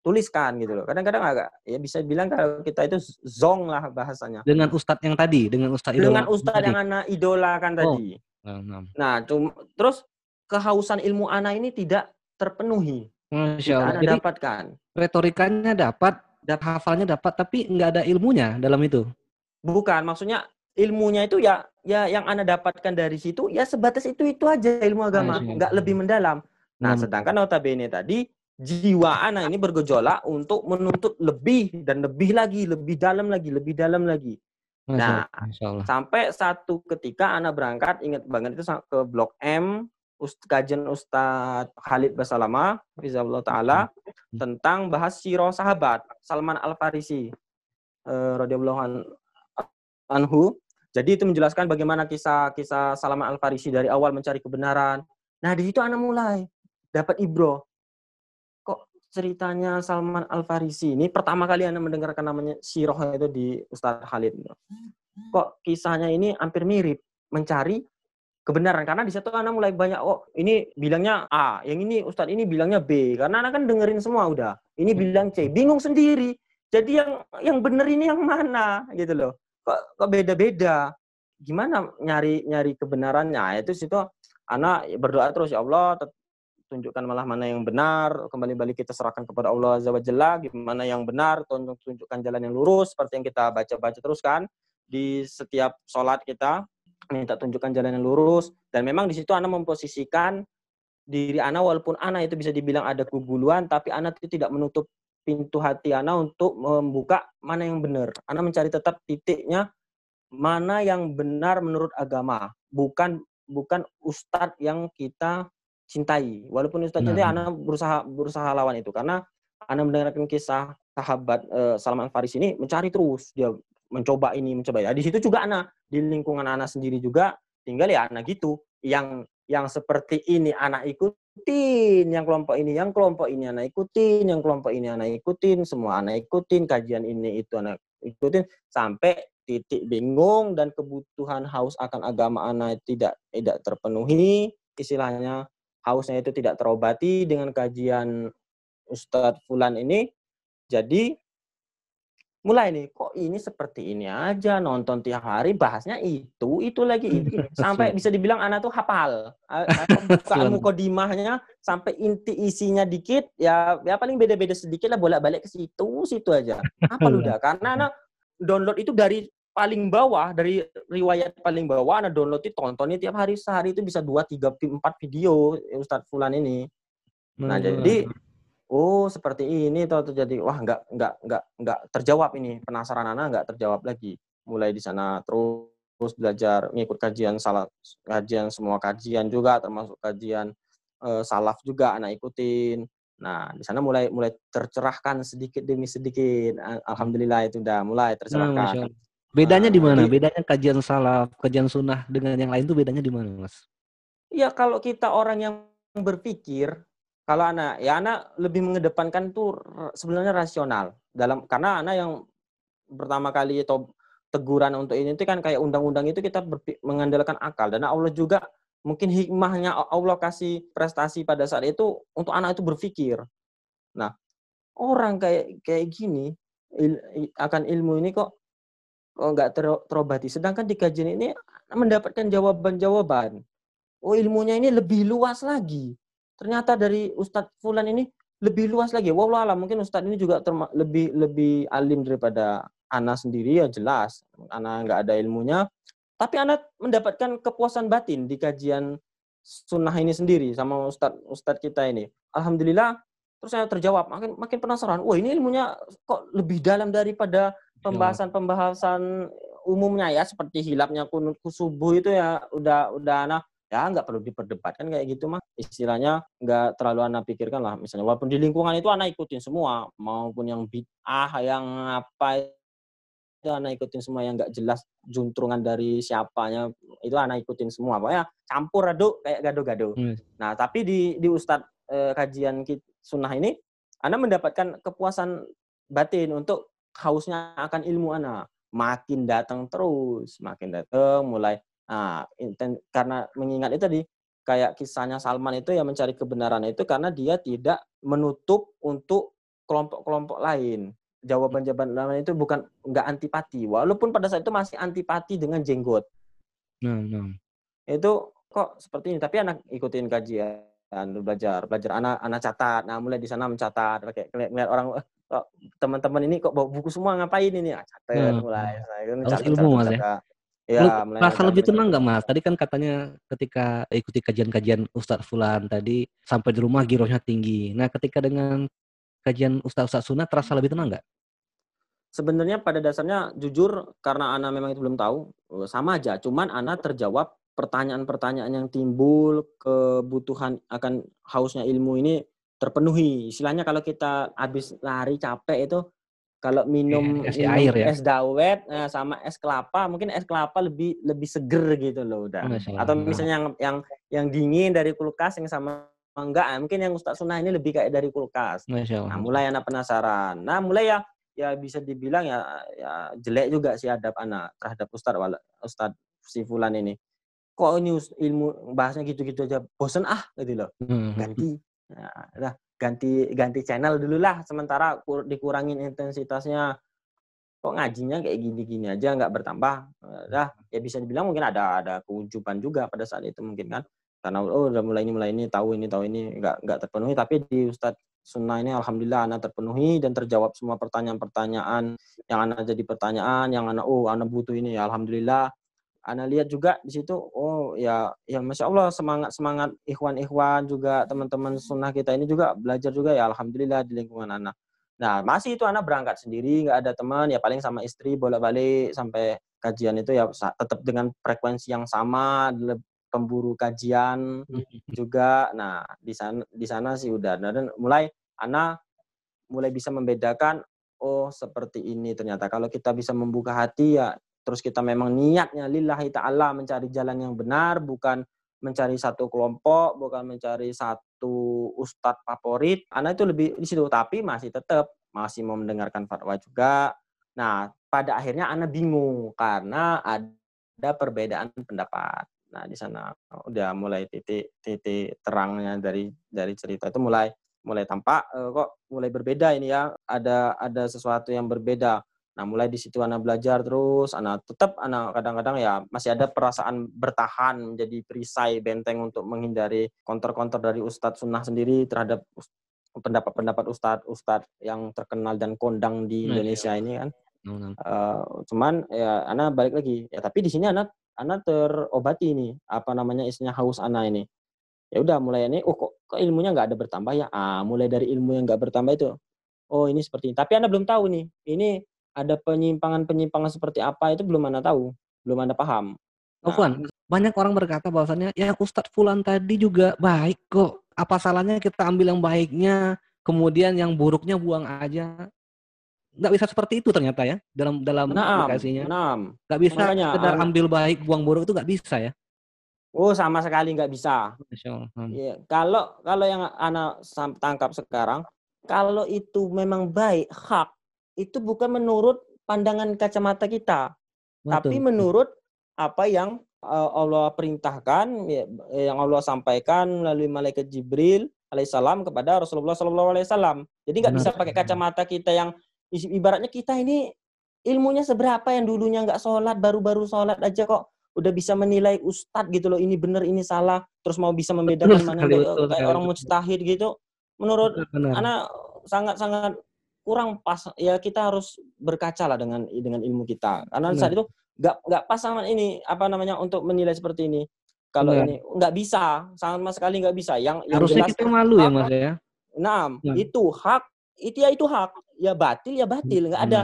dituliskan gitu loh. Kadang-kadang agak ya bisa bilang kalau kita itu zong lah bahasanya. Dengan ustadz yang tadi, dengan ustadz Dengan idola ustadz tadi. yang anak idolakan Oh. tadi. Nah, nah. Nah, cuma terus kehausan ilmu anak ini tidak terpenuhi. Masya Allah. Jadi dapatkan. retorikanya dapat, dapat hafalnya dapat, tapi nggak ada ilmunya dalam itu. Bukan, maksudnya ilmunya itu ya ya yang anda dapatkan dari situ ya sebatas itu itu aja ilmu agama, Masya nggak Allah. lebih mendalam. Nah, Hmm. sedangkan notabene tadi jiwa anak ini bergejolak untuk menuntut lebih dan lebih lagi, lebih dalam lagi, lebih dalam lagi. Nah. Sampai satu ketika anak berangkat, ingat banget itu ke Blok M, Ust, kajian Ustadz Khalid Basalama, Rizalullah Ta'ala, tentang bahas sirah sahabat, Salman Al-Farisi, eh, radhiyallahu an- anhu. Jadi itu menjelaskan bagaimana kisah-kisah Salman Al-Farisi dari awal mencari kebenaran. Nah, di situ anak mulai dapat ibro. Ceritanya Salman Al-Farisi ini pertama kali anak mendengarkan namanya sirah itu di Ustadz Khalid. Kok kisahnya ini hampir mirip mencari kebenaran karena di situ anak mulai banyak oh ini bilangnya A, yang ini Ustadz ini bilangnya B karena anak kan dengerin semua udah. Ini bilang C, bingung sendiri. Jadi yang yang bener ini yang mana gitu loh. Kok kok beda-beda. Gimana nyari nyari kebenarannya? Itu situ anak berdoa terus ya Allah tunjukkan malah mana yang benar, kembali balik kita serahkan kepada Allah Azza wa Jalla, gimana yang benar, tunjuk tunjukkan jalan yang lurus seperti yang kita baca-baca terus kan di setiap sholat kita minta tunjukkan jalan yang lurus dan memang di situ anak memposisikan diri anak walaupun anak itu bisa dibilang ada keguluan tapi anak itu tidak menutup pintu hati anak untuk membuka mana yang benar. Anak mencari tetap titiknya mana yang benar menurut agama, bukan bukan ustadz yang kita cintai. Walaupun itu Nah. anak berusaha berusaha lawan itu karena anak mendengarkan kisah sahabat eh, Salman Faris ini mencari terus dia mencoba ini mencoba ya. Di situ juga anak di lingkungan anak sendiri juga tinggal ya anak gitu yang yang seperti ini anak ikutin, yang kelompok ini, yang kelompok ini anak ikutin, yang kelompok ini anak ikutin, semua anak ikutin, kajian ini itu anak ikutin sampai titik bingung dan kebutuhan haus akan agama anak tidak tidak terpenuhi, istilahnya hausnya itu tidak terobati dengan kajian Ustadz Fulan ini. Jadi mulai nih kok ini seperti ini aja nonton tiap hari bahasnya itu itu lagi itu. sampai bisa dibilang anak tuh hafal. Bukaan mukodimahnya sampai inti isinya dikit ya ya paling beda-beda sedikit lah bolak-balik ke situ situ aja. Apa udah karena anak download itu dari paling bawah dari riwayat paling bawah anak download itu tontonnya tiap hari sehari itu bisa dua tiga empat video Ustadz Fulan ini nah jadi oh seperti ini tuh terjadi wah nggak nggak nggak nggak terjawab ini penasaran anak nggak terjawab lagi mulai di sana terus terus belajar ngikut kajian salah kajian semua kajian juga termasuk kajian eh, salaf juga anak ikutin Nah, di sana mulai mulai tercerahkan sedikit demi sedikit. Al- Alhamdulillah itu udah mulai tercerahkan. Allah. Bedanya di mana? Bedanya kajian salaf, kajian sunnah dengan yang lain tuh bedanya di mana, Mas? Ya kalau kita orang yang berpikir, kalau anak ya anak lebih mengedepankan tuh sebenarnya rasional dalam karena anak yang pertama kali atau teguran untuk ini itu kan kayak undang-undang itu kita mengandalkan akal dan Allah juga mungkin hikmahnya Allah kasih prestasi pada saat itu untuk anak itu berpikir. Nah orang kayak kayak gini il- akan ilmu ini kok nggak ter- terobati. Sedangkan di kajian ini mendapatkan jawaban-jawaban. Oh ilmunya ini lebih luas lagi. Ternyata dari Ustadz Fulan ini lebih luas lagi. Wallah alam mungkin Ustadz ini juga lebih lebih alim daripada Ana sendiri ya jelas. Ana nggak ada ilmunya. Tapi Ana mendapatkan kepuasan batin di kajian sunnah ini sendiri sama Ustadz Ustadz kita ini. Alhamdulillah. Terus saya terjawab makin makin penasaran. Wah ini ilmunya kok lebih dalam daripada pembahasan-pembahasan umumnya ya seperti hilapnya kunut subuh itu ya udah udah anak ya nggak perlu diperdebatkan kayak gitu mah istilahnya nggak terlalu anak pikirkan lah misalnya. Walaupun di lingkungan itu anak ikutin semua maupun yang bid'ah yang apa itu anak ikutin semua yang nggak jelas juntrungan dari siapanya itu anak ikutin semua. Pokoknya campur aduk kayak gado-gado Hmm. nah tapi di di ustadz eh, kajian kit- sunnah ini anak mendapatkan kepuasan batin untuk hausnya akan ilmu anak makin datang terus makin datang mulai Nah, inten, karena mengingat itu tadi kayak kisahnya Salman itu ya mencari kebenaran itu karena dia tidak menutup untuk kelompok-kelompok lain. Jawaban-jawaban lain itu bukan nggak antipati, walaupun pada saat itu masih antipati dengan jenggot. Nah, nah. Itu kok seperti ini, tapi anak ikutin kajian, belajar, belajar anak anak catat. Nah, mulai di sana mencatat, pakai ngeliat, orang "Eh, kok teman-teman ini kok bawa buku semua ngapain ini? Ah, catat Hmm. mulai. Nah, Harus ilmu, Mas, ya? Lu Ya, mulai merasa lebih tenang nggak mas? Tadi kan katanya ketika ikuti kajian-kajian Ustadz Fulan tadi sampai di rumah girohnya tinggi. Nah ketika dengan kajian Ustadz-Ustadz Sunnah terasa lebih tenang nggak? Sebenarnya pada dasarnya jujur karena Ana memang itu belum tahu sama aja. Cuman Ana terjawab pertanyaan-pertanyaan yang timbul kebutuhan akan hausnya ilmu ini terpenuhi. Istilahnya kalau kita habis lari capek itu kalau minum, Kasih minum air ya? es dawet eh, sama es kelapa mungkin es kelapa lebih lebih seger gitu loh udah. Masya Allah. Atau misalnya yang yang yang dingin dari kulkas yang sama enggak mungkin yang Ustaz Sunnah ini lebih kayak dari kulkas. Masya Allah. Nah, mulai anak penasaran. Nah, mulai ya ya bisa dibilang ya ya jelek juga sih adab anak terhadap Ustadz wala, Ustadz si Fulan ini. Kok ini ilmu bahasnya gitu-gitu aja bosen ah gitu loh. Hmm. Ganti. Nah, ganti ganti channel dulu lah sementara kur- dikurangin intensitasnya. Kok ngajinya kayak gini-gini aja nggak bertambah. Dah ya bisa dibilang mungkin ada ada keujuban juga pada saat itu mungkin kan. Karena oh udah mulai ini mulai ini tahu ini tahu ini nggak nggak terpenuhi tapi di Ustadz sunnah ini alhamdulillah anak terpenuhi dan terjawab semua pertanyaan-pertanyaan yang anak jadi pertanyaan yang anak oh anak butuh ini ya alhamdulillah anak lihat juga di situ oh ya ya masya Allah semangat semangat ikhwan-ikhwan juga teman-teman sunnah kita ini juga belajar juga ya alhamdulillah di lingkungan anak nah masih itu anak berangkat sendiri nggak ada teman ya paling sama istri bolak-balik sampai kajian itu ya tetap dengan frekuensi yang sama pemburu kajian juga. Nah, di sana di sana sih udah. Nah, dan mulai Ana mulai bisa membedakan oh seperti ini ternyata. Kalau kita bisa membuka hati ya terus kita memang niatnya lillahi taala mencari jalan yang benar bukan mencari satu kelompok, bukan mencari satu ustadz favorit. Ana itu lebih di situ tapi masih tetap masih mau mendengarkan fatwa juga. Nah, pada akhirnya Ana bingung karena ada perbedaan pendapat. Nah, di sana udah mulai titik titik terangnya dari dari cerita itu mulai mulai tampak eh, kok mulai berbeda ini ya. Ada ada sesuatu yang berbeda. Nah, mulai di situ anak belajar terus, anak tetap anak kadang-kadang ya masih ada perasaan bertahan menjadi perisai benteng untuk menghindari konter-konter dari Ustadz Sunnah sendiri terhadap pendapat-pendapat Ustadz-Ustadz yang terkenal dan kondang di Masya Indonesia ini kan. Nah, nah. Eh, cuman ya anak balik lagi. Ya tapi di sini anak anak terobati nih apa namanya isinya haus anak ini. Ya udah mulai ini oh kok, kok ilmunya nggak ada bertambah ya? Ah mulai dari ilmu yang nggak bertambah itu. Oh ini seperti ini. Tapi anda belum tahu nih ini ada penyimpangan penyimpangan seperti apa itu belum anda tahu belum anda paham Oh, Fuan, banyak orang berkata bahwasannya ya Ustadz Fulan tadi juga baik kok. apa salahnya kita ambil yang baiknya, kemudian yang buruknya buang aja. Nggak bisa seperti itu ternyata ya dalam dalam aplikasinya. Nggak bisa Makanya, sekedar anak- ambil baik, buang buruk itu nggak bisa ya. Oh, sama sekali nggak bisa. Masya Allah. Ya, kalau kalau yang anak tangkap sekarang, kalau itu memang baik, hak, itu bukan menurut pandangan kacamata kita, tapi Betul. menurut apa yang uh, Allah perintahkan, ya, yang Allah sampaikan melalui malaikat Jibril alaihissalam kepada Rasulullah Sallallahu Alaihi Wasallam. Jadi nggak bisa pakai kacamata kita yang ibaratnya kita ini ilmunya seberapa yang dulunya nggak sholat, baru-baru sholat aja kok udah bisa menilai ustadz gitu loh ini benar ini salah terus mau bisa membedakan Betul mana sekali, yang betul kayak orang mujtahid gitu menurut anak sangat-sangat kurang pas ya kita harus berkaca lah dengan dengan ilmu kita. Karena saat itu nggak nggak pas sama ini apa namanya untuk menilai seperti ini. Kalau ini nggak bisa sama sekali nggak bisa. Yang yang Harusnya jelas kita malu ya Mas ya. Nah, itu hak, itu ya itu hak. Ya batil ya batil, nggak ada.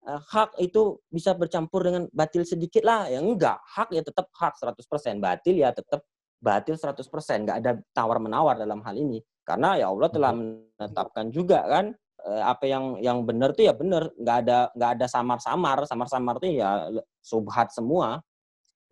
Eh, hak itu bisa bercampur dengan batil sedikit lah. Ya enggak, hak ya tetap hak 100%, batil ya tetap batil 100%, nggak ada tawar-menawar dalam hal ini. Karena ya Allah telah menetapkan juga kan apa yang yang benar tuh ya benar, nggak ada nggak ada samar-samar, samar-samar tuh ya subhat semua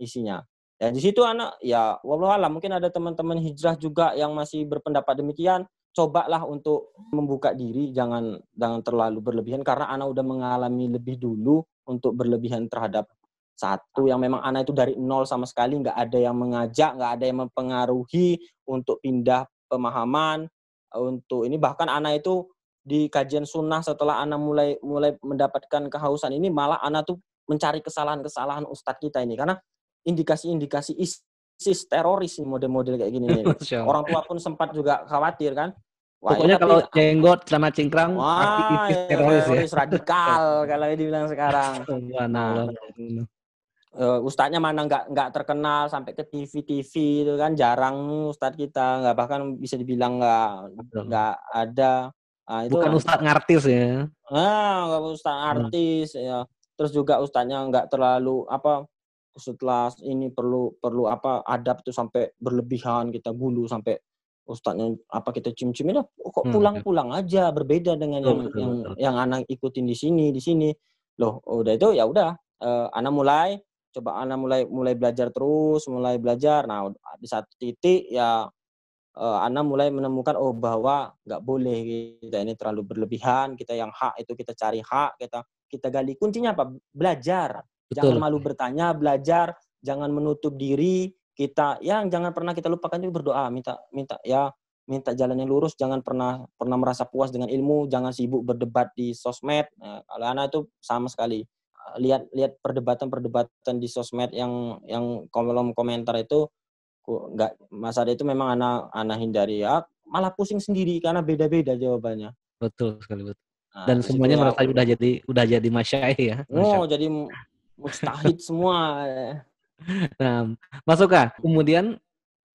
isinya. Dan di situ anak ya wallahu alam mungkin ada teman-teman hijrah juga yang masih berpendapat demikian. Cobalah untuk membuka diri jangan jangan terlalu berlebihan karena anak udah mengalami lebih dulu untuk berlebihan terhadap satu yang memang anak itu dari nol sama sekali nggak ada yang mengajak nggak ada yang mempengaruhi untuk pindah pemahaman untuk ini. Bahkan anak itu di kajian sunnah setelah anak mulai mulai mendapatkan kehausan ini malah anak tuh mencari kesalahan-kesalahan ustadz kita ini karena indikasi-indikasi ISIS teroris nih model-model kayak gini nih. Orang tua pun sempat juga khawatir kan. Wah, Pokoknya ya, tapi- kalau jenggot, celana cingkrang, Wah, aktivis ya, teroris ya. teroris radikal kalau dibilang sekarang. Subhanallah. Eh, ustadznya mana nggak nggak terkenal sampai ke TV-TV itu kan jarang ustadz kita nggak bahkan bisa dibilang nggak nggak ada. Nah, itu Bukan ustadz ngartis ya. Ah, nggak ustadz Hmm. artis ya. Terus juga ustadznya nggak terlalu apa setelah ini perlu perlu apa adab tuh sampai berlebihan kita gulu sampai ustadznya apa kita cium-ciumin lah kok Hmm, pulang-pulang aja berbeda dengan yang betul, yang betul. yang anak ikutin di sini di sini loh udah itu ya udah eh, anak mulai coba anak mulai mulai belajar terus mulai belajar nah di satu titik ya eh, Ana mulai menemukan oh bahwa nggak boleh kita ini terlalu berlebihan kita yang hak itu kita cari hak kita kita gali. Kuncinya apa? Belajar. Jangan Betul. malu bertanya belajar. Jangan menutup diri. Kita yang jangan pernah kita lupakan juga berdoa. Minta minta ya minta jalan yang lurus. Jangan pernah pernah merasa puas dengan ilmu. Jangan sibuk berdebat di sosmed. Nah, kalau anak itu sama sekali. Lihat lihat perdebatan-perdebatan di sosmed yang yang kolom komentar itu nggak masa itu memang anak anak hindari ya malah pusing sendiri karena beda-beda jawabannya Betul sekali betul. Nah, Dan semuanya ya, merasa udah jadi udah jadi masyaih ya. Oh jadi mu- mustahid semua Nah, Mas Oka, kemudian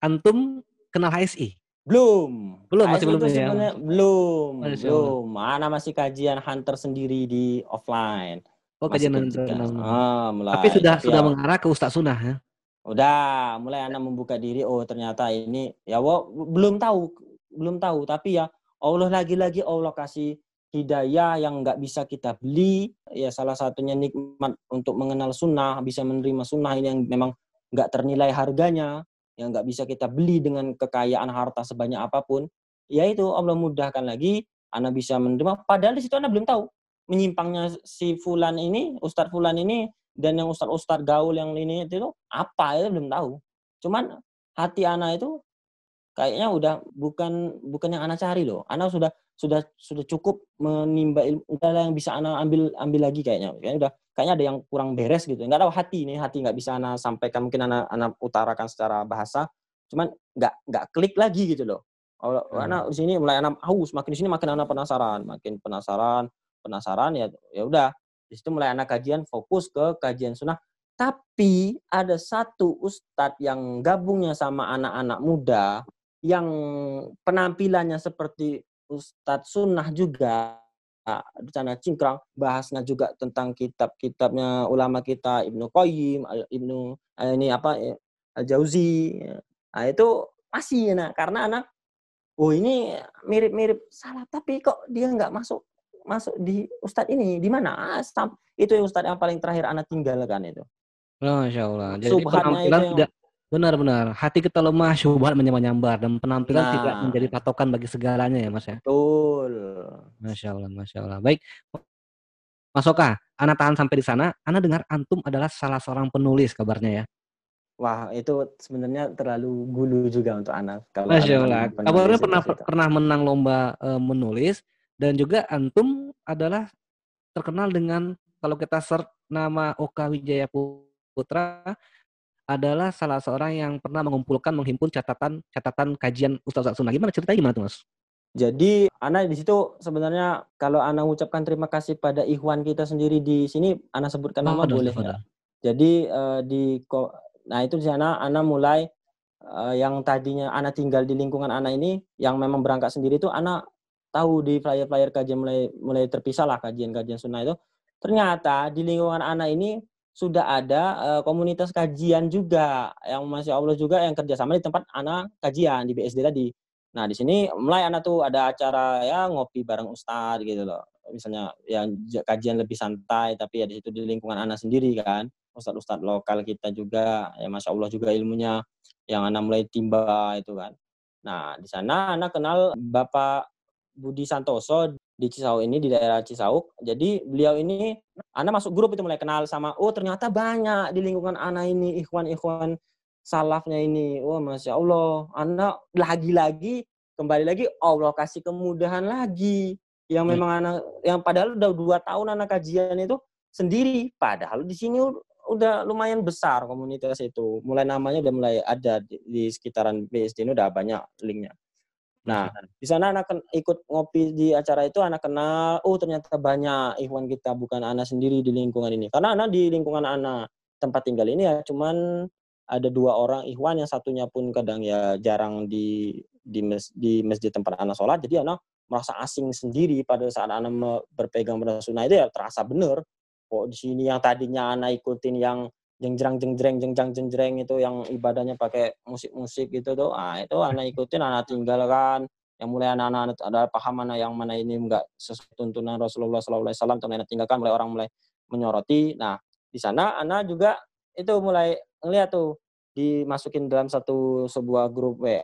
antum kenal HSI? belum Belum, masih ASI belum ya? belum Masya belum mana masih kajian hunter sendiri di offline Oh, Masih kajian internal. ah, mulai. Tapi sudah Tapi sudah ya, mengarah ke Ustaz Sunnah ya. Udah mulai anak membuka diri oh ternyata ini ya wo- belum tahu belum tahu. Tapi ya Allah lagi-lagi Allah kasih hidayah yang nggak bisa kita beli. Ya salah satunya nikmat untuk mengenal sunnah bisa menerima sunnah ini yang memang nggak ternilai harganya yang nggak bisa kita beli dengan kekayaan harta sebanyak apa pun. Ya itu Allah mudahkan lagi anak bisa menerima. Padahal di situ anak belum tahu menyimpangnya si fulan ini Ustadz fulan ini dan yang ustadz-ustadz gaul yang ini itu apa itu belum tahu. Cuman hati anak itu kayaknya udah bukan bukan yang anak cari loh. Anak sudah sudah sudah cukup menimba ilmu udah yang bisa anak ambil ambil lagi kayaknya. Kayaknya udah kayaknya ada yang kurang beres gitu. Nggak tahu hati ini hati nggak bisa anak sampaikan mungkin anak anak utarakan secara bahasa. Cuman nggak nggak klik lagi gitu loh. Kalau Hmm. anak di sini mulai anak haus, makin di sini makin anak penasaran, makin penasaran, penasaran ya ya udah di situ mulai anak kajian fokus ke kajian sunnah. Tapi ada satu ustadz yang gabungnya sama anak-anak muda yang penampilannya seperti ustadz sunnah juga di sana cingkrang bahasnya juga tentang kitab-kitabnya ulama kita Ibnu Qayyim Ibnu eh, ini apa Al Jauzi nah itu masih nah karena anak oh ini mirip-mirip salah tapi kok dia nggak masuk masuk di ustadz ini di mana? Ah, itu yang ustadz yang paling terakhir anak tinggalkan itu. Masya Allah. Jadi Subhannya penampilan yang- tidak benar-benar hati kita lemah, syubhat menyambar-nyambar dan penampilan Nah. tidak menjadi patokan bagi segalanya ya Mas ya. Betul. Masya Allah, Masya Allah. Baik, Mas Oka, Ana tahan sampai di sana. Ana dengar antum adalah salah seorang penulis kabarnya ya. Wah, itu sebenarnya terlalu gulu juga untuk anak. Kalau Masya anak Allah. Kabarnya pernah pernah menang lomba eh, menulis dan juga antum adalah terkenal dengan kalau kita search nama Oka Wijaya Putra adalah salah seorang yang pernah mengumpulkan menghimpun catatan catatan kajian Ustaz Sunnah. Gimana ceritanya gimana tuh Mas? Jadi, Ana di situ sebenarnya kalau Ana ucapkan terima kasih pada Ikhwan kita sendiri di sini, Ana sebutkan nama Tafadhol, boleh ya. Jadi eh, di nah itu di sana Ana mulai eh, yang tadinya Ana tinggal di lingkungan Ana ini yang memang berangkat sendiri itu Ana tahu di flyer-flyer kajian mulai mulai terpisah lah kajian-kajian sunnah itu. Ternyata di lingkungan Ana ini sudah ada eh, komunitas kajian juga yang masya Allah juga yang kerjasama di tempat Ana kajian di BSD tadi. Nah, di sini mulai anak tuh ada acara ya ngopi bareng ustadz gitu loh. Misalnya yang kajian lebih santai tapi ya di situ di lingkungan anak sendiri kan. Ustadz-ustadz lokal kita juga ya Masya Allah juga ilmunya yang anak mulai timba itu kan. Nah, di sana anak kenal Bapak Budi Santoso di Cisauk ini di daerah Cisauk. Jadi beliau ini anak masuk grup itu mulai kenal sama oh ternyata banyak di lingkungan anak ini ikhwan-ikhwan salafnya ini. Wah, Masya Allah. Anak lagi-lagi, kembali lagi, Allah kasih kemudahan lagi. Yang Baik. memang anak, yang padahal udah dua tahun anak kajian itu sendiri. Padahal di sini udah lumayan besar komunitas itu. Mulai namanya udah mulai ada di, di sekitaran BSD ini udah banyak linknya. Nah, di sana anak ikut ngopi di acara itu anak kenal, oh ternyata banyak ikhwan kita bukan anak sendiri di lingkungan ini. Karena anak di lingkungan anak tempat tinggal ini ya cuman ada dua orang ikhwan yang satunya pun kadang ya jarang di di, mes, di masjid tempat anak sholat. Jadi anak merasa asing sendiri pada saat anak berpegang pada sunnah itu ya terasa bener. Kok di sini yang tadinya anak ikutin yang jengjerang jengjereng jengjang jengjereng itu yang ibadahnya pakai musik-musik gitu tuh. Ah itu anak ikutin anak tinggalkan yang mulai anak-anak ada paham mana yang mana ini enggak sesuai tuntunan Rasulullah SAW tuh anak tinggalkan mulai orang mulai menyoroti. Nah di sana anak juga itu mulai ngeliat tuh dimasukin dalam satu sebuah grup WA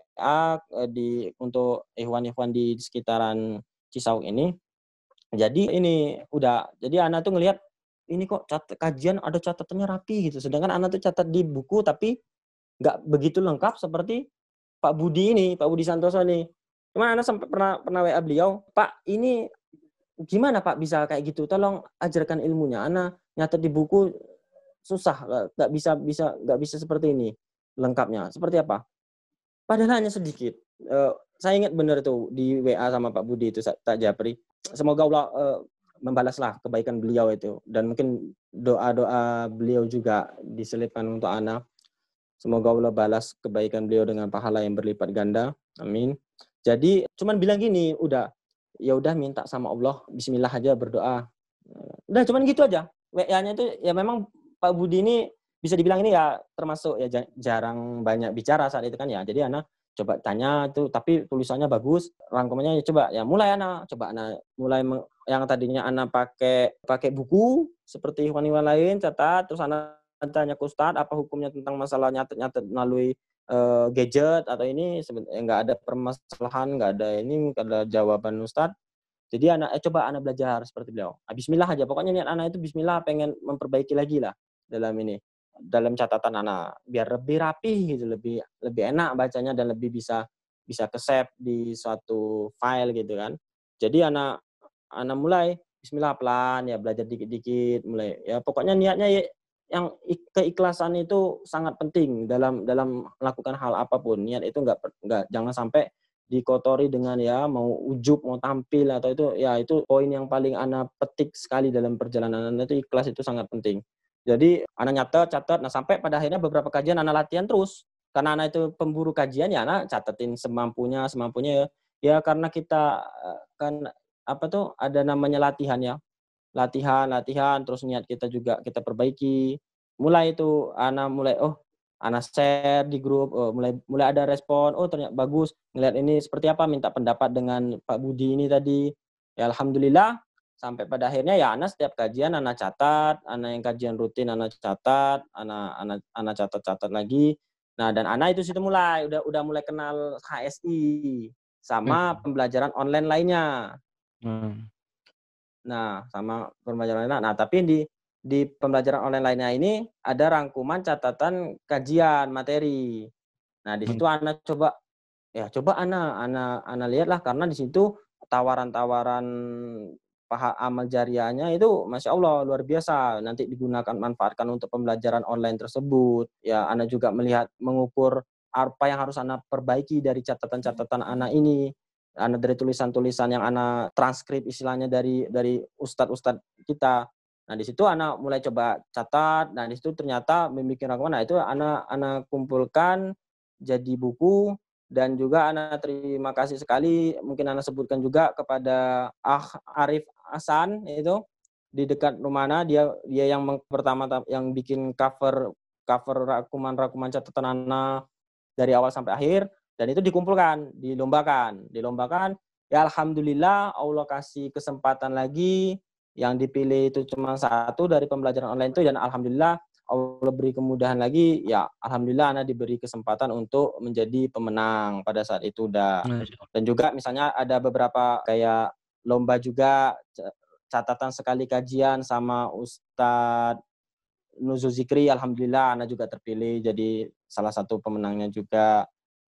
eh, di untuk ikhwan-ikhwan di sekitaran Cisauk ini. Jadi ini udah jadi anak tuh ngelihat ini kok cat, kajian ada catatannya rapi gitu. Sedangkan anak tuh catat di buku tapi nggak begitu lengkap seperti Pak Budi ini, Pak Budi Santoso nih. Cuma anak sempat pernah pernah WA beliau, Pak ini gimana Pak bisa kayak gitu? Tolong ajarkan ilmunya. Anak nyatet di buku susah, nggak- bisa bisa nggak bisa seperti ini lengkapnya. Seperti apa? Padahal hanya sedikit. Eh, saya ingat benar tuh di WA sama Pak Budi itu tak Japri. Semoga Allah eh, membalaslah kebaikan beliau itu dan mungkin doa-doa beliau juga diselipkan untuk anak. Semoga Allah balas kebaikan beliau dengan pahala yang berlipat ganda. Amin. Jadi cuman bilang gini, udah ya udah minta sama Allah, bismillah aja berdoa. Udah cuman gitu aja. WA-nya itu ya memang Pak Budi ini bisa dibilang ini ya termasuk ya ja- jarang banyak bicara saat itu kan ya. Jadi anak coba tanya tuh tapi tulisannya bagus rangkumannya ya coba ya mulai anak coba anak mulai yang tadinya anak pakai pakai buku seperti hewan-hewan lain catat terus anak tanya ke Ustadz apa hukumnya tentang masalah nyatet-nyatet melalui eh, gadget atau ini? Sebenarnya nggak ada permasalahan nggak ada ini nggak ada jawaban Ustadz. Jadi anak eh, coba anak belajar seperti beliau. Ah, Bismillah aja. Pokoknya niat anak itu Bismillah pengen memperbaiki lagi lah dalam ini dalam catatan anak biar lebih rapi gitu lebih lebih enak bacanya dan lebih bisa bisa ke save di suatu file gitu kan. Jadi anak anak mulai Bismillah pelan ya belajar dikit-dikit mulai ya pokoknya niatnya ya, yang ik- keikhlasan itu sangat penting dalam dalam melakukan hal apa pun. Niat itu nggak per- nggak jangan sampai dikotori dengan ya mau ujub mau tampil atau itu ya itu poin yang paling anak petik sekali dalam perjalanan. Anak itu ikhlas itu sangat penting. Jadi anak nyatet catat nah sampai pada akhirnya beberapa kajian anak latihan terus. Karena anak itu pemburu kajian ya anak catetin semampunya semampunya ya. Ya karena kita eh, kan apa tuh ada namanya latihan ya latihan latihan terus niat kita juga kita perbaiki mulai itu anak mulai oh Ana share di grup, oh, mulai mulai ada respon, oh ternyata bagus, ngeliat ini seperti apa, minta pendapat dengan Pak Budi ini tadi. Ya alhamdulillah sampai pada akhirnya ya Ana setiap kajian Ana catat, Ana yang kajian rutin Ana catat, Ana Ana Ana catat-catat lagi. Nah, dan Ana itu situ mulai udah udah mulai kenal HSI sama hmm. pembelajaran online lainnya. Hmm. Nah, sama pembelajaran lainnya. Nah, tapi di di pembelajaran online lainnya ini ada rangkuman catatan kajian materi. Nah, di situ hmm. Ana coba ya coba Ana Ana Ana lihatlah karena di situ tawaran-tawaran paha amal jariahnya itu masya Allah luar biasa nanti digunakan manfaatkan untuk pembelajaran online tersebut ya Anda juga melihat mengukur apa yang harus Anda perbaiki dari catatan-catatan Anda ini Anda dari tulisan-tulisan yang Anda transkrip istilahnya dari dari ustadz-ustadz kita. Nah di situ Anda mulai coba catat. Nah di situ ternyata membuat rangkuman nah itu Anda Anda kumpulkan jadi buku. Dan juga anak terima kasih sekali mungkin anak sebutkan juga kepada Ah Arif Hasan itu di dekat rumah Ana. Dia dia yang pertama yang bikin cover cover rakuman-rakuman catatan Ana dari awal sampai akhir dan itu dikumpulkan, dilombakan, dilombakan. Ya alhamdulillah Allah kasih kesempatan lagi yang dipilih itu cuma satu dari pembelajaran online itu dan alhamdulillah Allah beri kemudahan lagi, ya alhamdulillah Anda diberi kesempatan untuk menjadi pemenang pada saat itu udah. Dan juga misalnya ada beberapa kayak lomba juga catatan sekali kajian sama Ustadz Nuzul Zikri, alhamdulillah Anda juga terpilih jadi salah satu pemenangnya juga.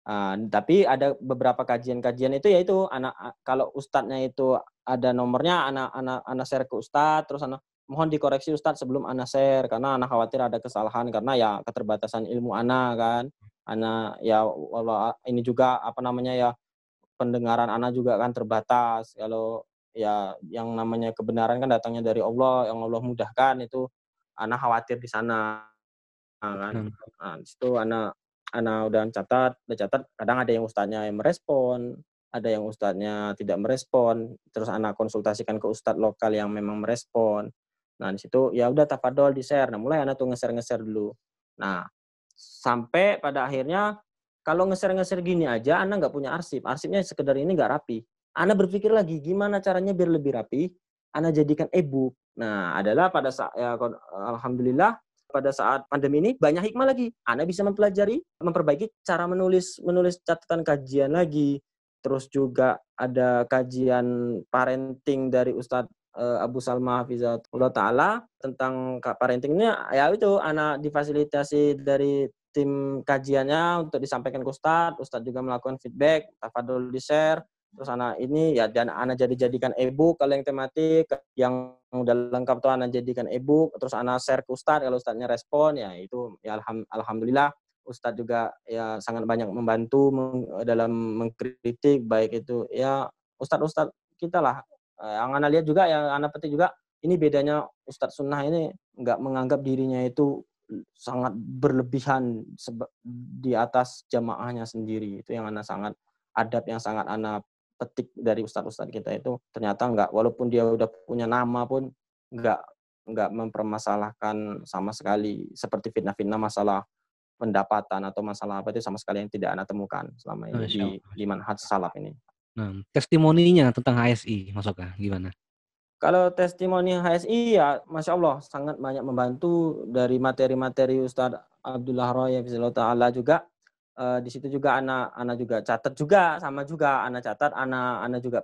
Uh, tapi ada beberapa kajian-kajian itu yaitu anak kalau ustadznya itu ada nomornya anak anak anak share ke ustadz terus anak mohon dikoreksi Ustadz sebelum Ana share karena Ana khawatir ada kesalahan karena ya keterbatasan ilmu Ana kan. Ana ya Allah ini juga apa namanya ya pendengaran Ana juga kan terbatas. Kalau ya yang namanya kebenaran kan datangnya dari Allah, yang Allah mudahkan itu Ana khawatir di sana kan. Nah, di situ Ana Ana udah catat, udah catat kadang ada yang ustadznya yang merespon, ada yang ustadznya tidak merespon, terus anak konsultasikan ke ustadz lokal yang memang merespon. Nah, di situ ya udah tafadol di share. Nah, mulai anak tuh nge-share-nge-share dulu. Nah, sampai pada akhirnya kalau nge-share-nge-share gini aja Anda nggak punya arsip. Arsipnya sekedar ini nggak rapi. Anda berpikir lagi gimana caranya biar lebih rapi? Anda jadikan e-book. Nah, adalah pada saat ya alhamdulillah pada saat pandemi ini banyak hikmah lagi. Anda bisa mempelajari, memperbaiki cara menulis menulis catatan kajian lagi. Terus juga ada kajian parenting dari Ustadz uh, Abu Salma Hafizatullah Ta'ala tentang parenting ini ya itu anak difasilitasi dari tim kajiannya untuk disampaikan ke Ustadz, Ustadz juga melakukan feedback, tafadul di-share, terus anak ini ya dan anak jadi jadikan e-book kalau yang tematik yang udah lengkap tuh anak jadikan e-book terus anak share ke Ustadz kalau Ustadznya respon ya itu ya alham, alhamdulillah. Ustadz juga ya sangat banyak membantu meng, dalam mengkritik baik itu ya Ustadz-Ustadz kita lah. Eh, yang anda lihat juga yang anda petik juga ini bedanya Ustadz Sunnah ini nggak menganggap dirinya itu sangat berlebihan di atas jamaahnya sendiri. Itu yang anda sangat adab yang sangat anda petik dari ustadz-ustadz kita itu ternyata nggak walaupun dia udah punya nama pun nggak nggak mempermasalahkan sama sekali seperti fitnah-fitnah masalah pendapatan atau masalah apa itu sama sekali yang tidak anda temukan selama ini di, di manhaj salaf ini. Nah, testimoninya tentang HSI, Mas Oka, gimana? Kalau testimoni HSI ya, masya Allah sangat banyak membantu dari materi-materi Ustadz Abdullah Roy Taala juga. Uh, di situ juga anak anak juga catat juga sama juga anak catat anak anak juga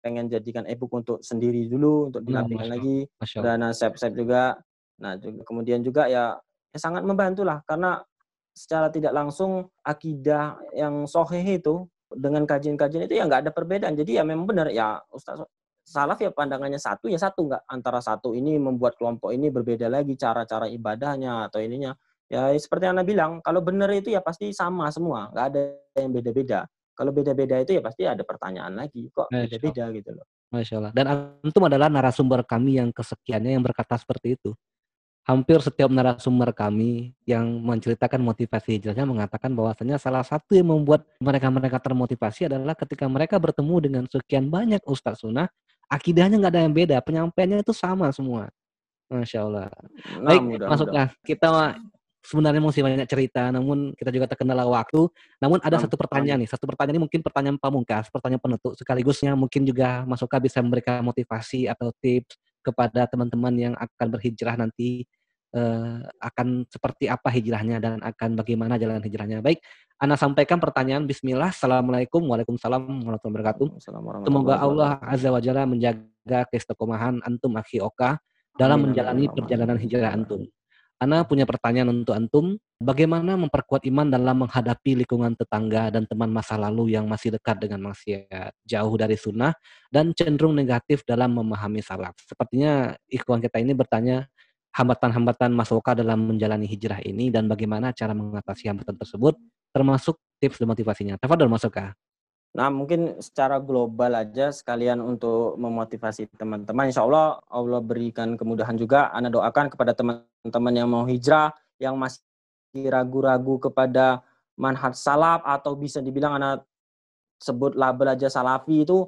pengen jadikan e-book untuk sendiri dulu untuk nah, dinampilkan lagi dan save-save juga. Nah juga kemudian juga ya, ya sangat membantu lah karena secara tidak langsung akidah yang soheh itu dengan kajian-kajian itu ya nggak ada perbedaan. Jadi ya memang benar ya Ustaz Salaf ya pandangannya satu ya satu nggak antara satu ini membuat kelompok ini berbeda lagi cara-cara ibadahnya atau ininya. Ya seperti yang Anda bilang, kalau benar itu ya pasti sama semua, nggak ada yang beda-beda. Kalau beda-beda itu ya pasti ada pertanyaan lagi, kok beda-beda gitu loh. Masya Allah. Dan antum adalah narasumber kami yang kesekiannya yang berkata seperti itu hampir setiap narasumber kami yang menceritakan motivasi hijrahnya mengatakan bahwasanya salah satu yang membuat mereka-mereka termotivasi adalah ketika mereka bertemu dengan sekian banyak ustadz sunnah, akidahnya nggak ada yang beda, penyampaiannya itu sama semua. Masya Allah. Baik, nah, masuklah. Kita sebenarnya masih banyak cerita, namun kita juga terkendala waktu. Namun ada satu pertanyaan nih, satu pertanyaan ini mungkin pertanyaan pamungkas, pertanyaan penutup, sekaligusnya mungkin juga Mas Oka bisa memberikan motivasi atau tips kepada teman-teman yang akan berhijrah nanti eh, akan seperti apa hijrahnya dan akan bagaimana jalan hijrahnya. Baik, Anda sampaikan pertanyaan Bismillah. Assalamualaikum Waalaikumsalam warahmatullahi wabarakatuh. Semoga Allah. Azza wa Jalla menjaga keistiqomahan antum akhi Oka dalam menjalani perjalanan hijrah antum. Ana punya pertanyaan untuk antum, bagaimana memperkuat iman dalam menghadapi lingkungan tetangga dan teman masa lalu yang masih dekat dengan maksiat, jauh dari sunnah, dan cenderung negatif dalam memahami salaf. Sepertinya ikhwan kita ini bertanya hambatan-hambatan Mas Oka dalam menjalani hijrah ini dan bagaimana cara mengatasi hambatan tersebut, termasuk tips dan motivasinya. Tafadhol Mas Oka. Nah, mungkin secara global aja sekalian untuk memotivasi teman-teman. Insya Allah Allah berikan kemudahan juga. Anda doakan kepada teman-teman yang mau hijrah, yang masih ragu-ragu kepada manhaj salaf atau bisa dibilang anak sebut label aja salafi itu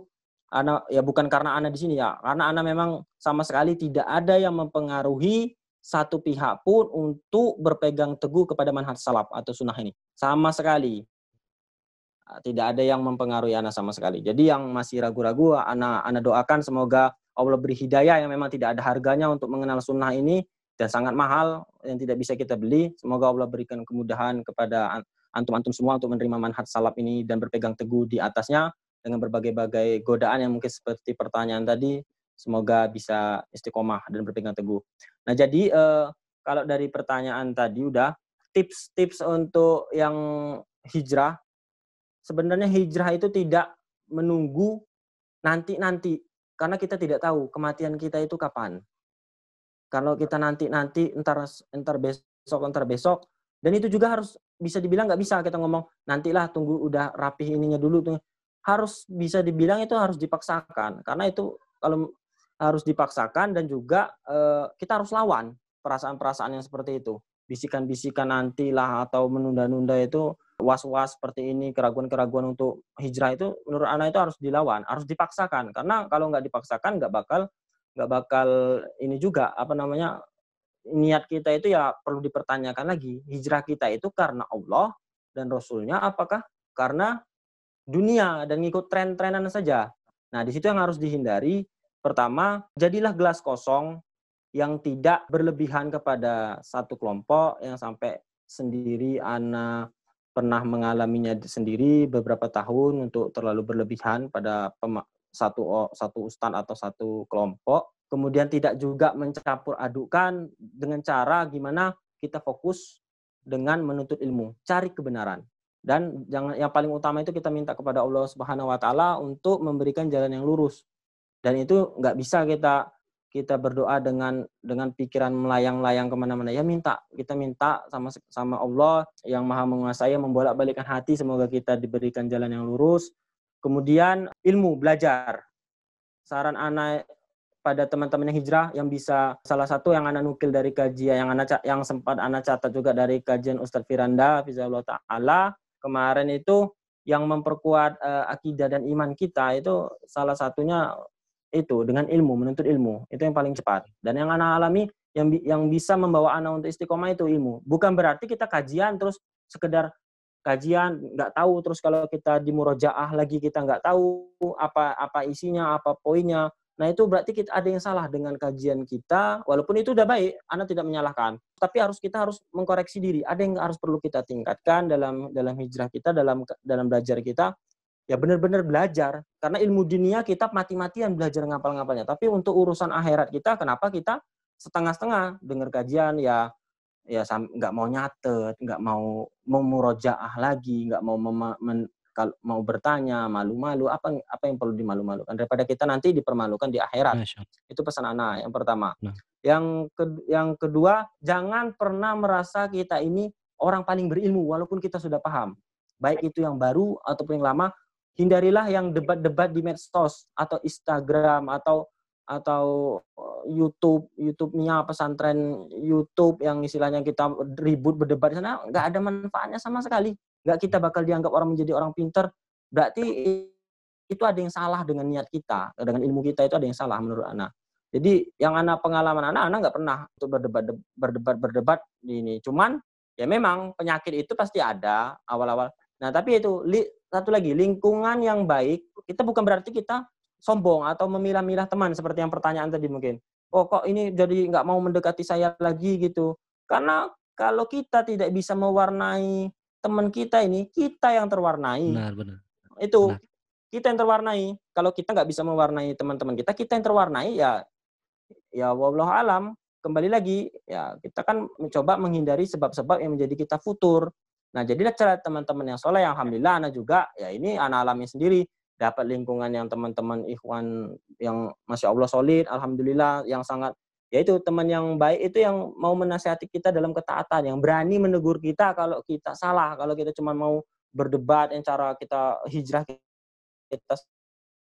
anak ya bukan karena anak di sini ya, karena anak memang sama sekali tidak ada yang mempengaruhi satu pihak pun untuk berpegang teguh kepada manhaj salaf atau sunnah ini. Sama sekali tidak ada yang mempengaruhi anak sama sekali. Jadi yang masih ragu-ragu, anak anak doakan semoga Allah beri hidayah yang memang tidak ada harganya untuk mengenal sunnah ini dan sangat mahal yang tidak bisa kita beli. Semoga Allah berikan kemudahan kepada antum-antum semua untuk menerima manhaj salaf ini dan berpegang teguh di atasnya dengan berbagai-bagai godaan yang mungkin seperti pertanyaan tadi. Semoga bisa istiqomah dan berpegang teguh. Nah jadi eh, kalau dari pertanyaan tadi udah tips-tips untuk yang hijrah sebenarnya hijrah itu tidak menunggu nanti-nanti karena kita tidak tahu kematian kita itu kapan. Kalau kita nanti-nanti entar entar besok entar besok dan itu juga harus bisa dibilang nggak bisa kita ngomong nantilah tunggu udah rapih ininya dulu tuh harus bisa dibilang itu harus dipaksakan karena itu kalau harus dipaksakan dan juga eh, kita harus lawan perasaan-perasaan yang seperti itu bisikan-bisikan nantilah atau menunda-nunda itu was-was seperti ini, keraguan-keraguan untuk hijrah itu menurut anak itu harus dilawan, harus dipaksakan. Karena kalau nggak dipaksakan nggak bakal nggak bakal ini juga apa namanya niat kita itu ya perlu dipertanyakan lagi. Hijrah kita itu karena Allah dan Rasulnya apakah karena dunia dan ngikut tren-trenan saja. Nah, di situ yang harus dihindari. Pertama, jadilah gelas kosong yang tidak berlebihan kepada satu kelompok yang sampai sendiri anak pernah mengalaminya sendiri beberapa tahun untuk terlalu berlebihan pada satu satu ustadz atau satu kelompok. Kemudian tidak juga mencampur adukan dengan cara gimana kita fokus dengan menuntut ilmu, cari kebenaran. Dan jangan yang paling utama itu kita minta kepada Allah Subhanahu wa taala untuk memberikan jalan yang lurus. Dan itu nggak bisa kita kita berdoa dengan dengan pikiran melayang-layang ke mana-mana. Ya minta. Kita minta sama sama Allah yang maha menguasai membolak-balikan hati. Semoga kita diberikan jalan yang lurus. Kemudian ilmu belajar. Saran anak pada teman-teman yang hijrah yang bisa salah satu yang anak nukil dari kajian yang anak yang sempat anak catat juga dari kajian Ustadz Firanda Fizallah Ta'ala. Kemarin itu yang memperkuat uh, akidah dan iman kita itu salah satunya itu dengan ilmu menuntut ilmu. Itu yang paling cepat. Dan yang anak alami yang yang bisa membawa anak untuk istiqomah itu ilmu. Bukan berarti kita kajian terus sekedar kajian nggak tahu terus kalau kita di murojaah lagi kita nggak tahu apa apa isinya apa poinnya. Nah itu berarti kita ada yang salah dengan kajian kita. Walaupun itu udah baik anak tidak menyalahkan. Tapi harus kita harus mengkoreksi diri. Ada yang harus perlu kita tingkatkan dalam dalam hijrah kita dalam dalam belajar kita ya benar-benar belajar. Karena ilmu dunia kita mati-matian belajar ngapal-ngapalnya. Tapi untuk urusan akhirat kita kenapa kita setengah-setengah? Dengar kajian ya ya nggak mau nyatet nggak mau mau murojaah lagi nggak mau mema, men, kalau mau bertanya malu-malu. Apa apa yang perlu dimalu-malukan? Daripada kita nanti dipermalukan di akhirat. Itu pesan anak yang pertama. Nah. yang ke, yang kedua jangan pernah merasa kita ini orang paling berilmu walaupun kita sudah paham. Baik. itu yang baru ataupun yang lama hindarilah yang debat-debat di medsos atau Instagram atau atau YouTube YouTube-nya pesantren YouTube yang istilahnya kita ribut berdebat di sana nggak ada manfaatnya sama sekali. Nggak kita bakal dianggap orang menjadi orang pinter. Berarti itu ada yang salah dengan niat kita dengan ilmu kita itu ada yang salah menurut anak jadi yang anak pengalaman anak anak nggak pernah untuk berdebat berdebat berdebat ini. Cuman ya memang penyakit itu pasti ada awal-awal. Nah, tapi itu satu lagi lingkungan yang baik kita bukan berarti kita sombong atau memilah-milah teman seperti yang pertanyaan tadi mungkin. Oh kok ini jadi nggak mau mendekati saya lagi gitu. Karena kalau kita tidak bisa mewarnai teman kita ini, kita yang terwarnai. Benar, benar. Itu Benar. kita yang terwarnai. Kalau kita nggak bisa mewarnai teman-teman kita, kita yang terwarnai ya ya wallahu alam. Kembali lagi ya kita kan mencoba menghindari sebab-sebab yang menjadi kita futur. Nah, jadilah cara teman-teman yang soleh, yang alhamdulillah anak juga, ya ini anak alami sendiri. Dapat lingkungan yang teman-teman ikhwan yang masya Allah solid, alhamdulillah yang sangat ya itu teman yang baik itu yang mau menasihati kita dalam ketaatan, yang berani menegur kita kalau kita salah, kalau kita cuma mau berdebat yang cara kita hijrah kita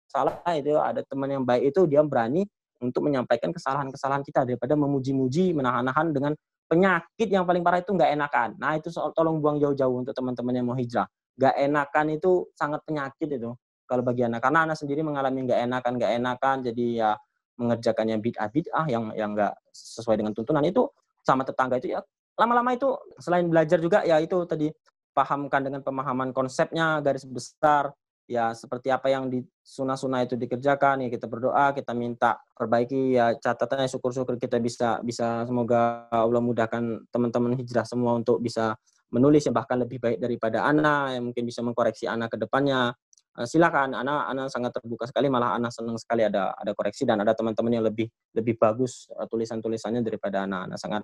salah itu ada teman yang baik itu dia berani untuk menyampaikan kesalahan-kesalahan kita daripada memuji-muji, menahan-nahan dengan penyakit yang paling parah itu nggak enakan. Nah itu soal tolong buang jauh-jauh untuk teman-teman yang mau hijrah. Nggak enakan itu sangat penyakit itu kalau bagi anak. Karena anak sendiri mengalami nggak enakan, nggak enakan, jadi ya mengerjakan yang bid'ah bid'ah yang yang nggak sesuai dengan tuntunan itu sama tetangga itu ya lama-lama itu selain belajar juga ya itu tadi pahamkan dengan pemahaman konsepnya garis besar ya seperti apa yang di sunah-sunah itu dikerjakan ya kita berdoa kita minta perbaiki ya catatannya syukur-syukur kita bisa bisa semoga Allah mudahkan teman-teman hijrah semua untuk bisa menulis yang bahkan lebih baik daripada anak yang mungkin bisa mengkoreksi anak ke depannya Eh, silakan anak anak sangat terbuka sekali malah anak senang sekali ada ada koreksi dan ada teman-teman yang lebih lebih bagus uh, tulisan-tulisannya daripada anak-anak sangat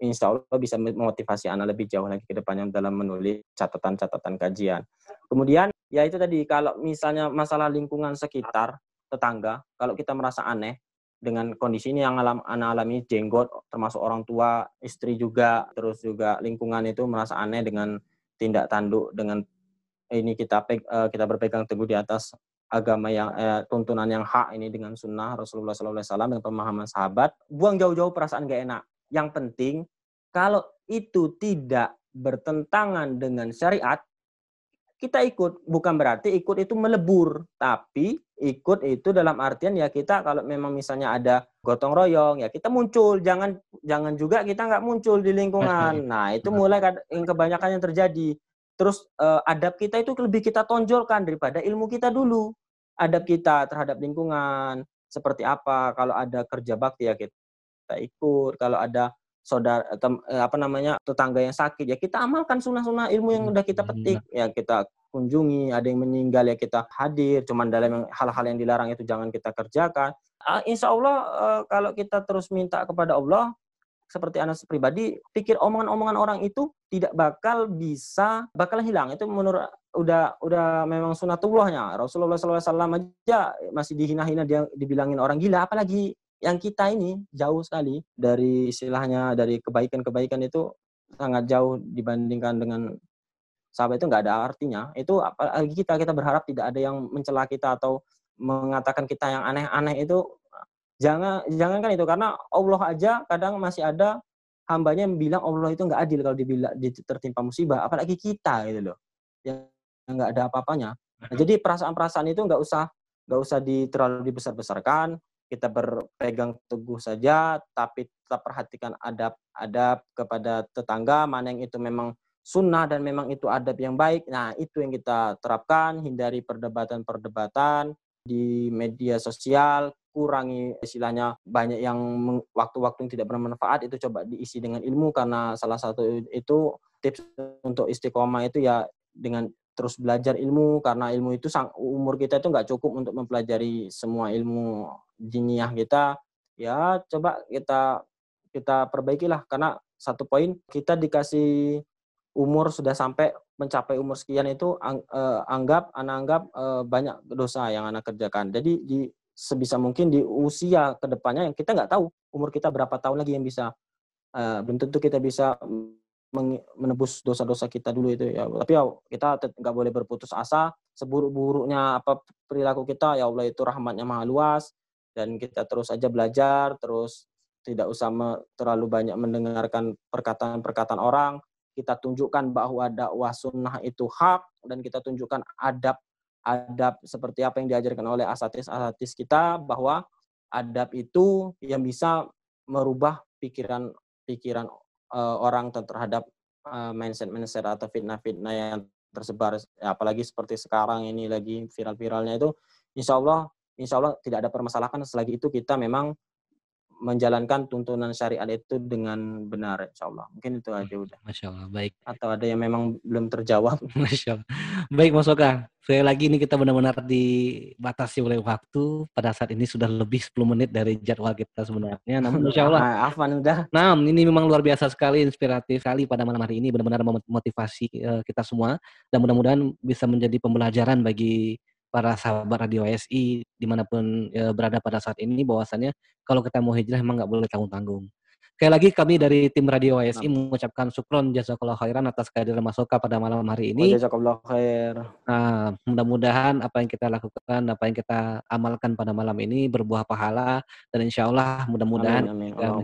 insya Allah bisa memotivasi anak lebih jauh lagi ke depannya dalam menulis catatan-catatan kajian. Kemudian ya itu tadi kalau misalnya masalah lingkungan sekitar tetangga, kalau kita merasa aneh dengan kondisi ini yang alam, anak alami jenggot termasuk orang tua, istri juga, terus juga lingkungan itu merasa aneh dengan tindak tanduk dengan ini kita uh, kita berpegang teguh di atas agama yang eh, tuntunan yang hak ini dengan sunnah Rasulullah SAW dengan pemahaman sahabat buang jauh-jauh perasaan gak enak. Yang penting kalau itu tidak bertentangan dengan syariat kita ikut bukan berarti ikut itu melebur tapi ikut itu dalam artian ya kita kalau memang misalnya ada gotong royong ya kita muncul jangan jangan juga kita nggak muncul di lingkungan nah itu mulai yang kebanyakan yang terjadi Terus uh, adab kita itu lebih kita tonjolkan daripada ilmu kita dulu. Adab kita terhadap lingkungan seperti apa? Kalau ada kerja bakti ya kita ikut. Kalau ada saudara tem, eh, apa namanya tetangga yang sakit ya kita amalkan sunnah-sunnah ilmu yang udah kita petik ya kita kunjungi ada yang meninggal ya kita hadir cuman dalam hal-hal yang dilarang itu jangan kita kerjakan uh, insya Allah uh, kalau kita terus minta kepada Allah seperti anak pribadi, pikir omongan-omongan orang itu tidak bakal bisa bakal hilang. Itu menurut udah udah memang sunatullahnya. Rasulullah SAW aja masih dihina-hina dia dibilangin orang gila, apalagi yang kita ini jauh sekali dari istilahnya dari kebaikan-kebaikan itu sangat jauh dibandingkan dengan sahabat itu nggak ada artinya. Itu apalagi kita kita berharap tidak ada yang mencela kita atau mengatakan kita yang aneh-aneh itu Jangan jangan kan itu karena Allah aja kadang masih ada hambanya yang bilang Allah itu nggak adil kalau dibilang tertimpa musibah, apalagi kita gitu loh. Yang nggak ada apa-apanya. Nah, jadi perasaan-perasaan itu nggak usah nggak usah di, terlalu dibesar-besarkan. Kita berpegang teguh saja, tapi tetap perhatikan adab-adab kepada tetangga, mana yang itu memang sunnah dan memang itu adab yang baik. Nah, itu yang kita terapkan, hindari perdebatan-perdebatan di media sosial, kurangi istilahnya banyak yang waktu-waktu yang tidak bermanfaat itu coba diisi dengan ilmu karena salah satu itu tips untuk istiqomah itu ya dengan terus belajar ilmu karena ilmu itu umur kita itu nggak cukup untuk mempelajari semua ilmu jiniah kita ya coba kita kita perbaikilah. Karena satu poin kita dikasih umur sudah sampai mencapai umur sekian itu uh, anggap anak anggap uh, banyak dosa yang anak kerjakan. Jadi di sebisa mungkin di usia ke depannya yang kita nggak tahu umur kita berapa tahun lagi yang bisa uh, belum tentu kita bisa menebus dosa-dosa kita dulu itu ya. Tapi ya kita nggak boleh berputus asa. Seburuk-buruknya apa perilaku kita ya Allah itu rahmatnya maha luas. Dan kita terus aja belajar terus tidak usah terlalu banyak mendengarkan perkataan-perkataan orang. Kita tunjukkan bahwa dakwah sunnah itu hak dan kita tunjukkan adab adab seperti apa yang diajarkan oleh asatis-asatis kita bahwa adab itu yang bisa merubah pikiran pikiran uh, orang terhadap uh, mindset-mindset atau fitnah-fitnah yang tersebar ya, apalagi seperti sekarang ini lagi viral-viralnya itu insya Allah insya Allah tidak ada permasalahan. Selagi itu kita memang menjalankan tuntunan syariat itu dengan benar insya Allah. Mungkin itu aja udah. Masya Allah baik. Atau ada yang memang belum terjawab? Masya Allah. Baik Mas Oka sekali lagi ini kita benar-benar dibatasi oleh waktu. Pada saat ini sudah lebih 10 menit dari jadwal kita sebenarnya. Namun Insya Allah Ah, Afan udah. Nah, ini memang luar biasa sekali, inspiratif sekali pada malam hari ini, benar-benar memotivasi eh, kita semua. Dan mudah-mudahan bisa menjadi pembelajaran bagi para sahabat radio SI di mana pun eh, berada pada saat ini bahwasannya kalau kita mau hijrah emang nggak boleh tanggung-tanggung. Sekali lagi kami dari tim radio SI mengucapkan syukron jazakallah khairan atas kehadiran Mas Oka pada malam hari ini. Jazakallah khair Nah, mudah-mudahan apa yang kita lakukan, apa yang kita amalkan pada malam ini berbuah pahala dan insya Allah mudah-mudahan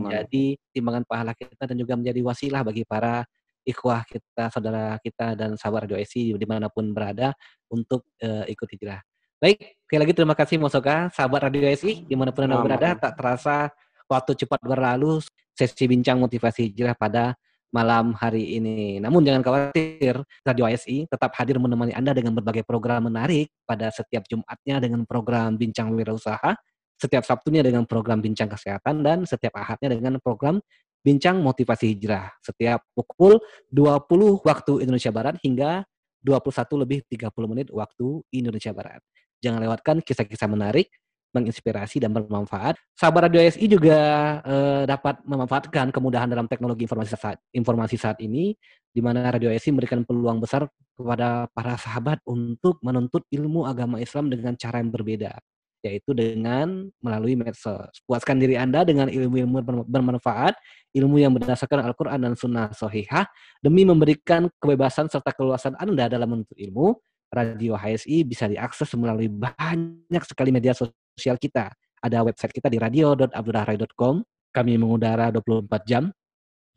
menjadi timbangan pahala kita dan juga menjadi wasilah bagi para ikhwah kita, saudara kita dan sahabat Radio SI di mana pun berada untuk eh, ikut hijrah. Baik, sekali lagi terima kasih Mas Oka, sahabat Radio SI di mana pun anda berada. Tak terasa waktu cepat berlalu sesi bincang motivasi hijrah pada malam hari ini. Namun jangan khawatir, Radio ASI tetap hadir menemani Anda dengan berbagai program menarik pada setiap Jumatnya dengan program Bincang Wirausaha, setiap Sabtunya dengan program Bincang Kesehatan, dan setiap Ahadnya dengan program Bincang Motivasi Hijrah. Setiap pukul 20 waktu Indonesia Barat hingga 21 lebih 30 menit waktu Indonesia Barat. Jangan lewatkan kisah-kisah menarik, menginspirasi dan bermanfaat. Sahabat Radio SI juga eh, dapat memanfaatkan kemudahan dalam teknologi informasi saat, informasi saat ini, di mana Radio SI memberikan peluang besar kepada para sahabat untuk menuntut ilmu agama Islam dengan cara yang berbeda, yaitu dengan melalui medsos. Puaskan diri Anda dengan ilmu-ilmu berm- bermanfaat, ilmu yang berdasarkan Al-Quran dan Sunnah Sohihah, demi memberikan kebebasan serta keluasan Anda dalam menuntut ilmu, Radio HSI bisa diakses melalui banyak sekali media sosial kita. Ada website kita di radio.abdurrahrai.com. Kami mengudara 24 jam.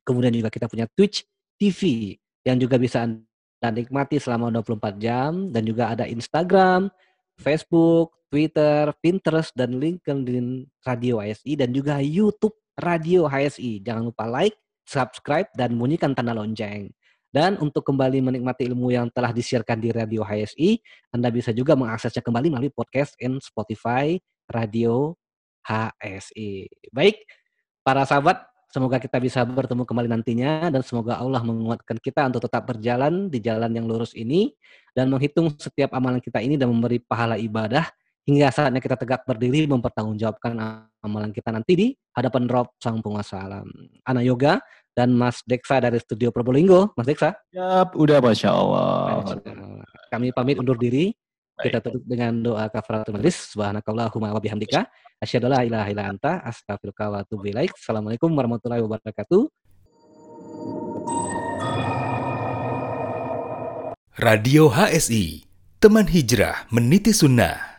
Kemudian juga kita punya Twitch TV yang juga bisa Anda nikmati selama 24 jam. Dan juga ada Instagram, Facebook, Twitter, Pinterest, dan LinkedIn Radio HSI. Dan juga YouTube Radio HSI. Jangan lupa like, subscribe, dan bunyikan tanda lonceng. Dan untuk kembali menikmati ilmu yang telah disiarkan di Radio HSI, Anda bisa juga mengaksesnya kembali melalui podcast in Spotify Radio HSI. Baik, para sahabat, semoga kita bisa bertemu kembali nantinya dan semoga Allah menguatkan kita untuk tetap berjalan di jalan yang lurus ini dan menghitung setiap amalan kita ini dan memberi pahala ibadah hingga saatnya kita tegak berdiri mempertanggungjawabkan amalan kita nanti di hadapan Rob Sang Penguasa Alam. Ana Yoga dan Mas Deksa dari Studio Probolinggo. Mas Deksa. Yap, udah Masya Allah. Kami pamit undur diri. Kita tutup dengan doa kafaratul majlis. Subhanakallahumma wa bihamdika. Asyhadu la ilaha illa anta astaghfiruka wa atubu ilaik. Assalamualaikum warahmatullahi wabarakatuh. Radio HSI, teman hijrah meniti sunnah.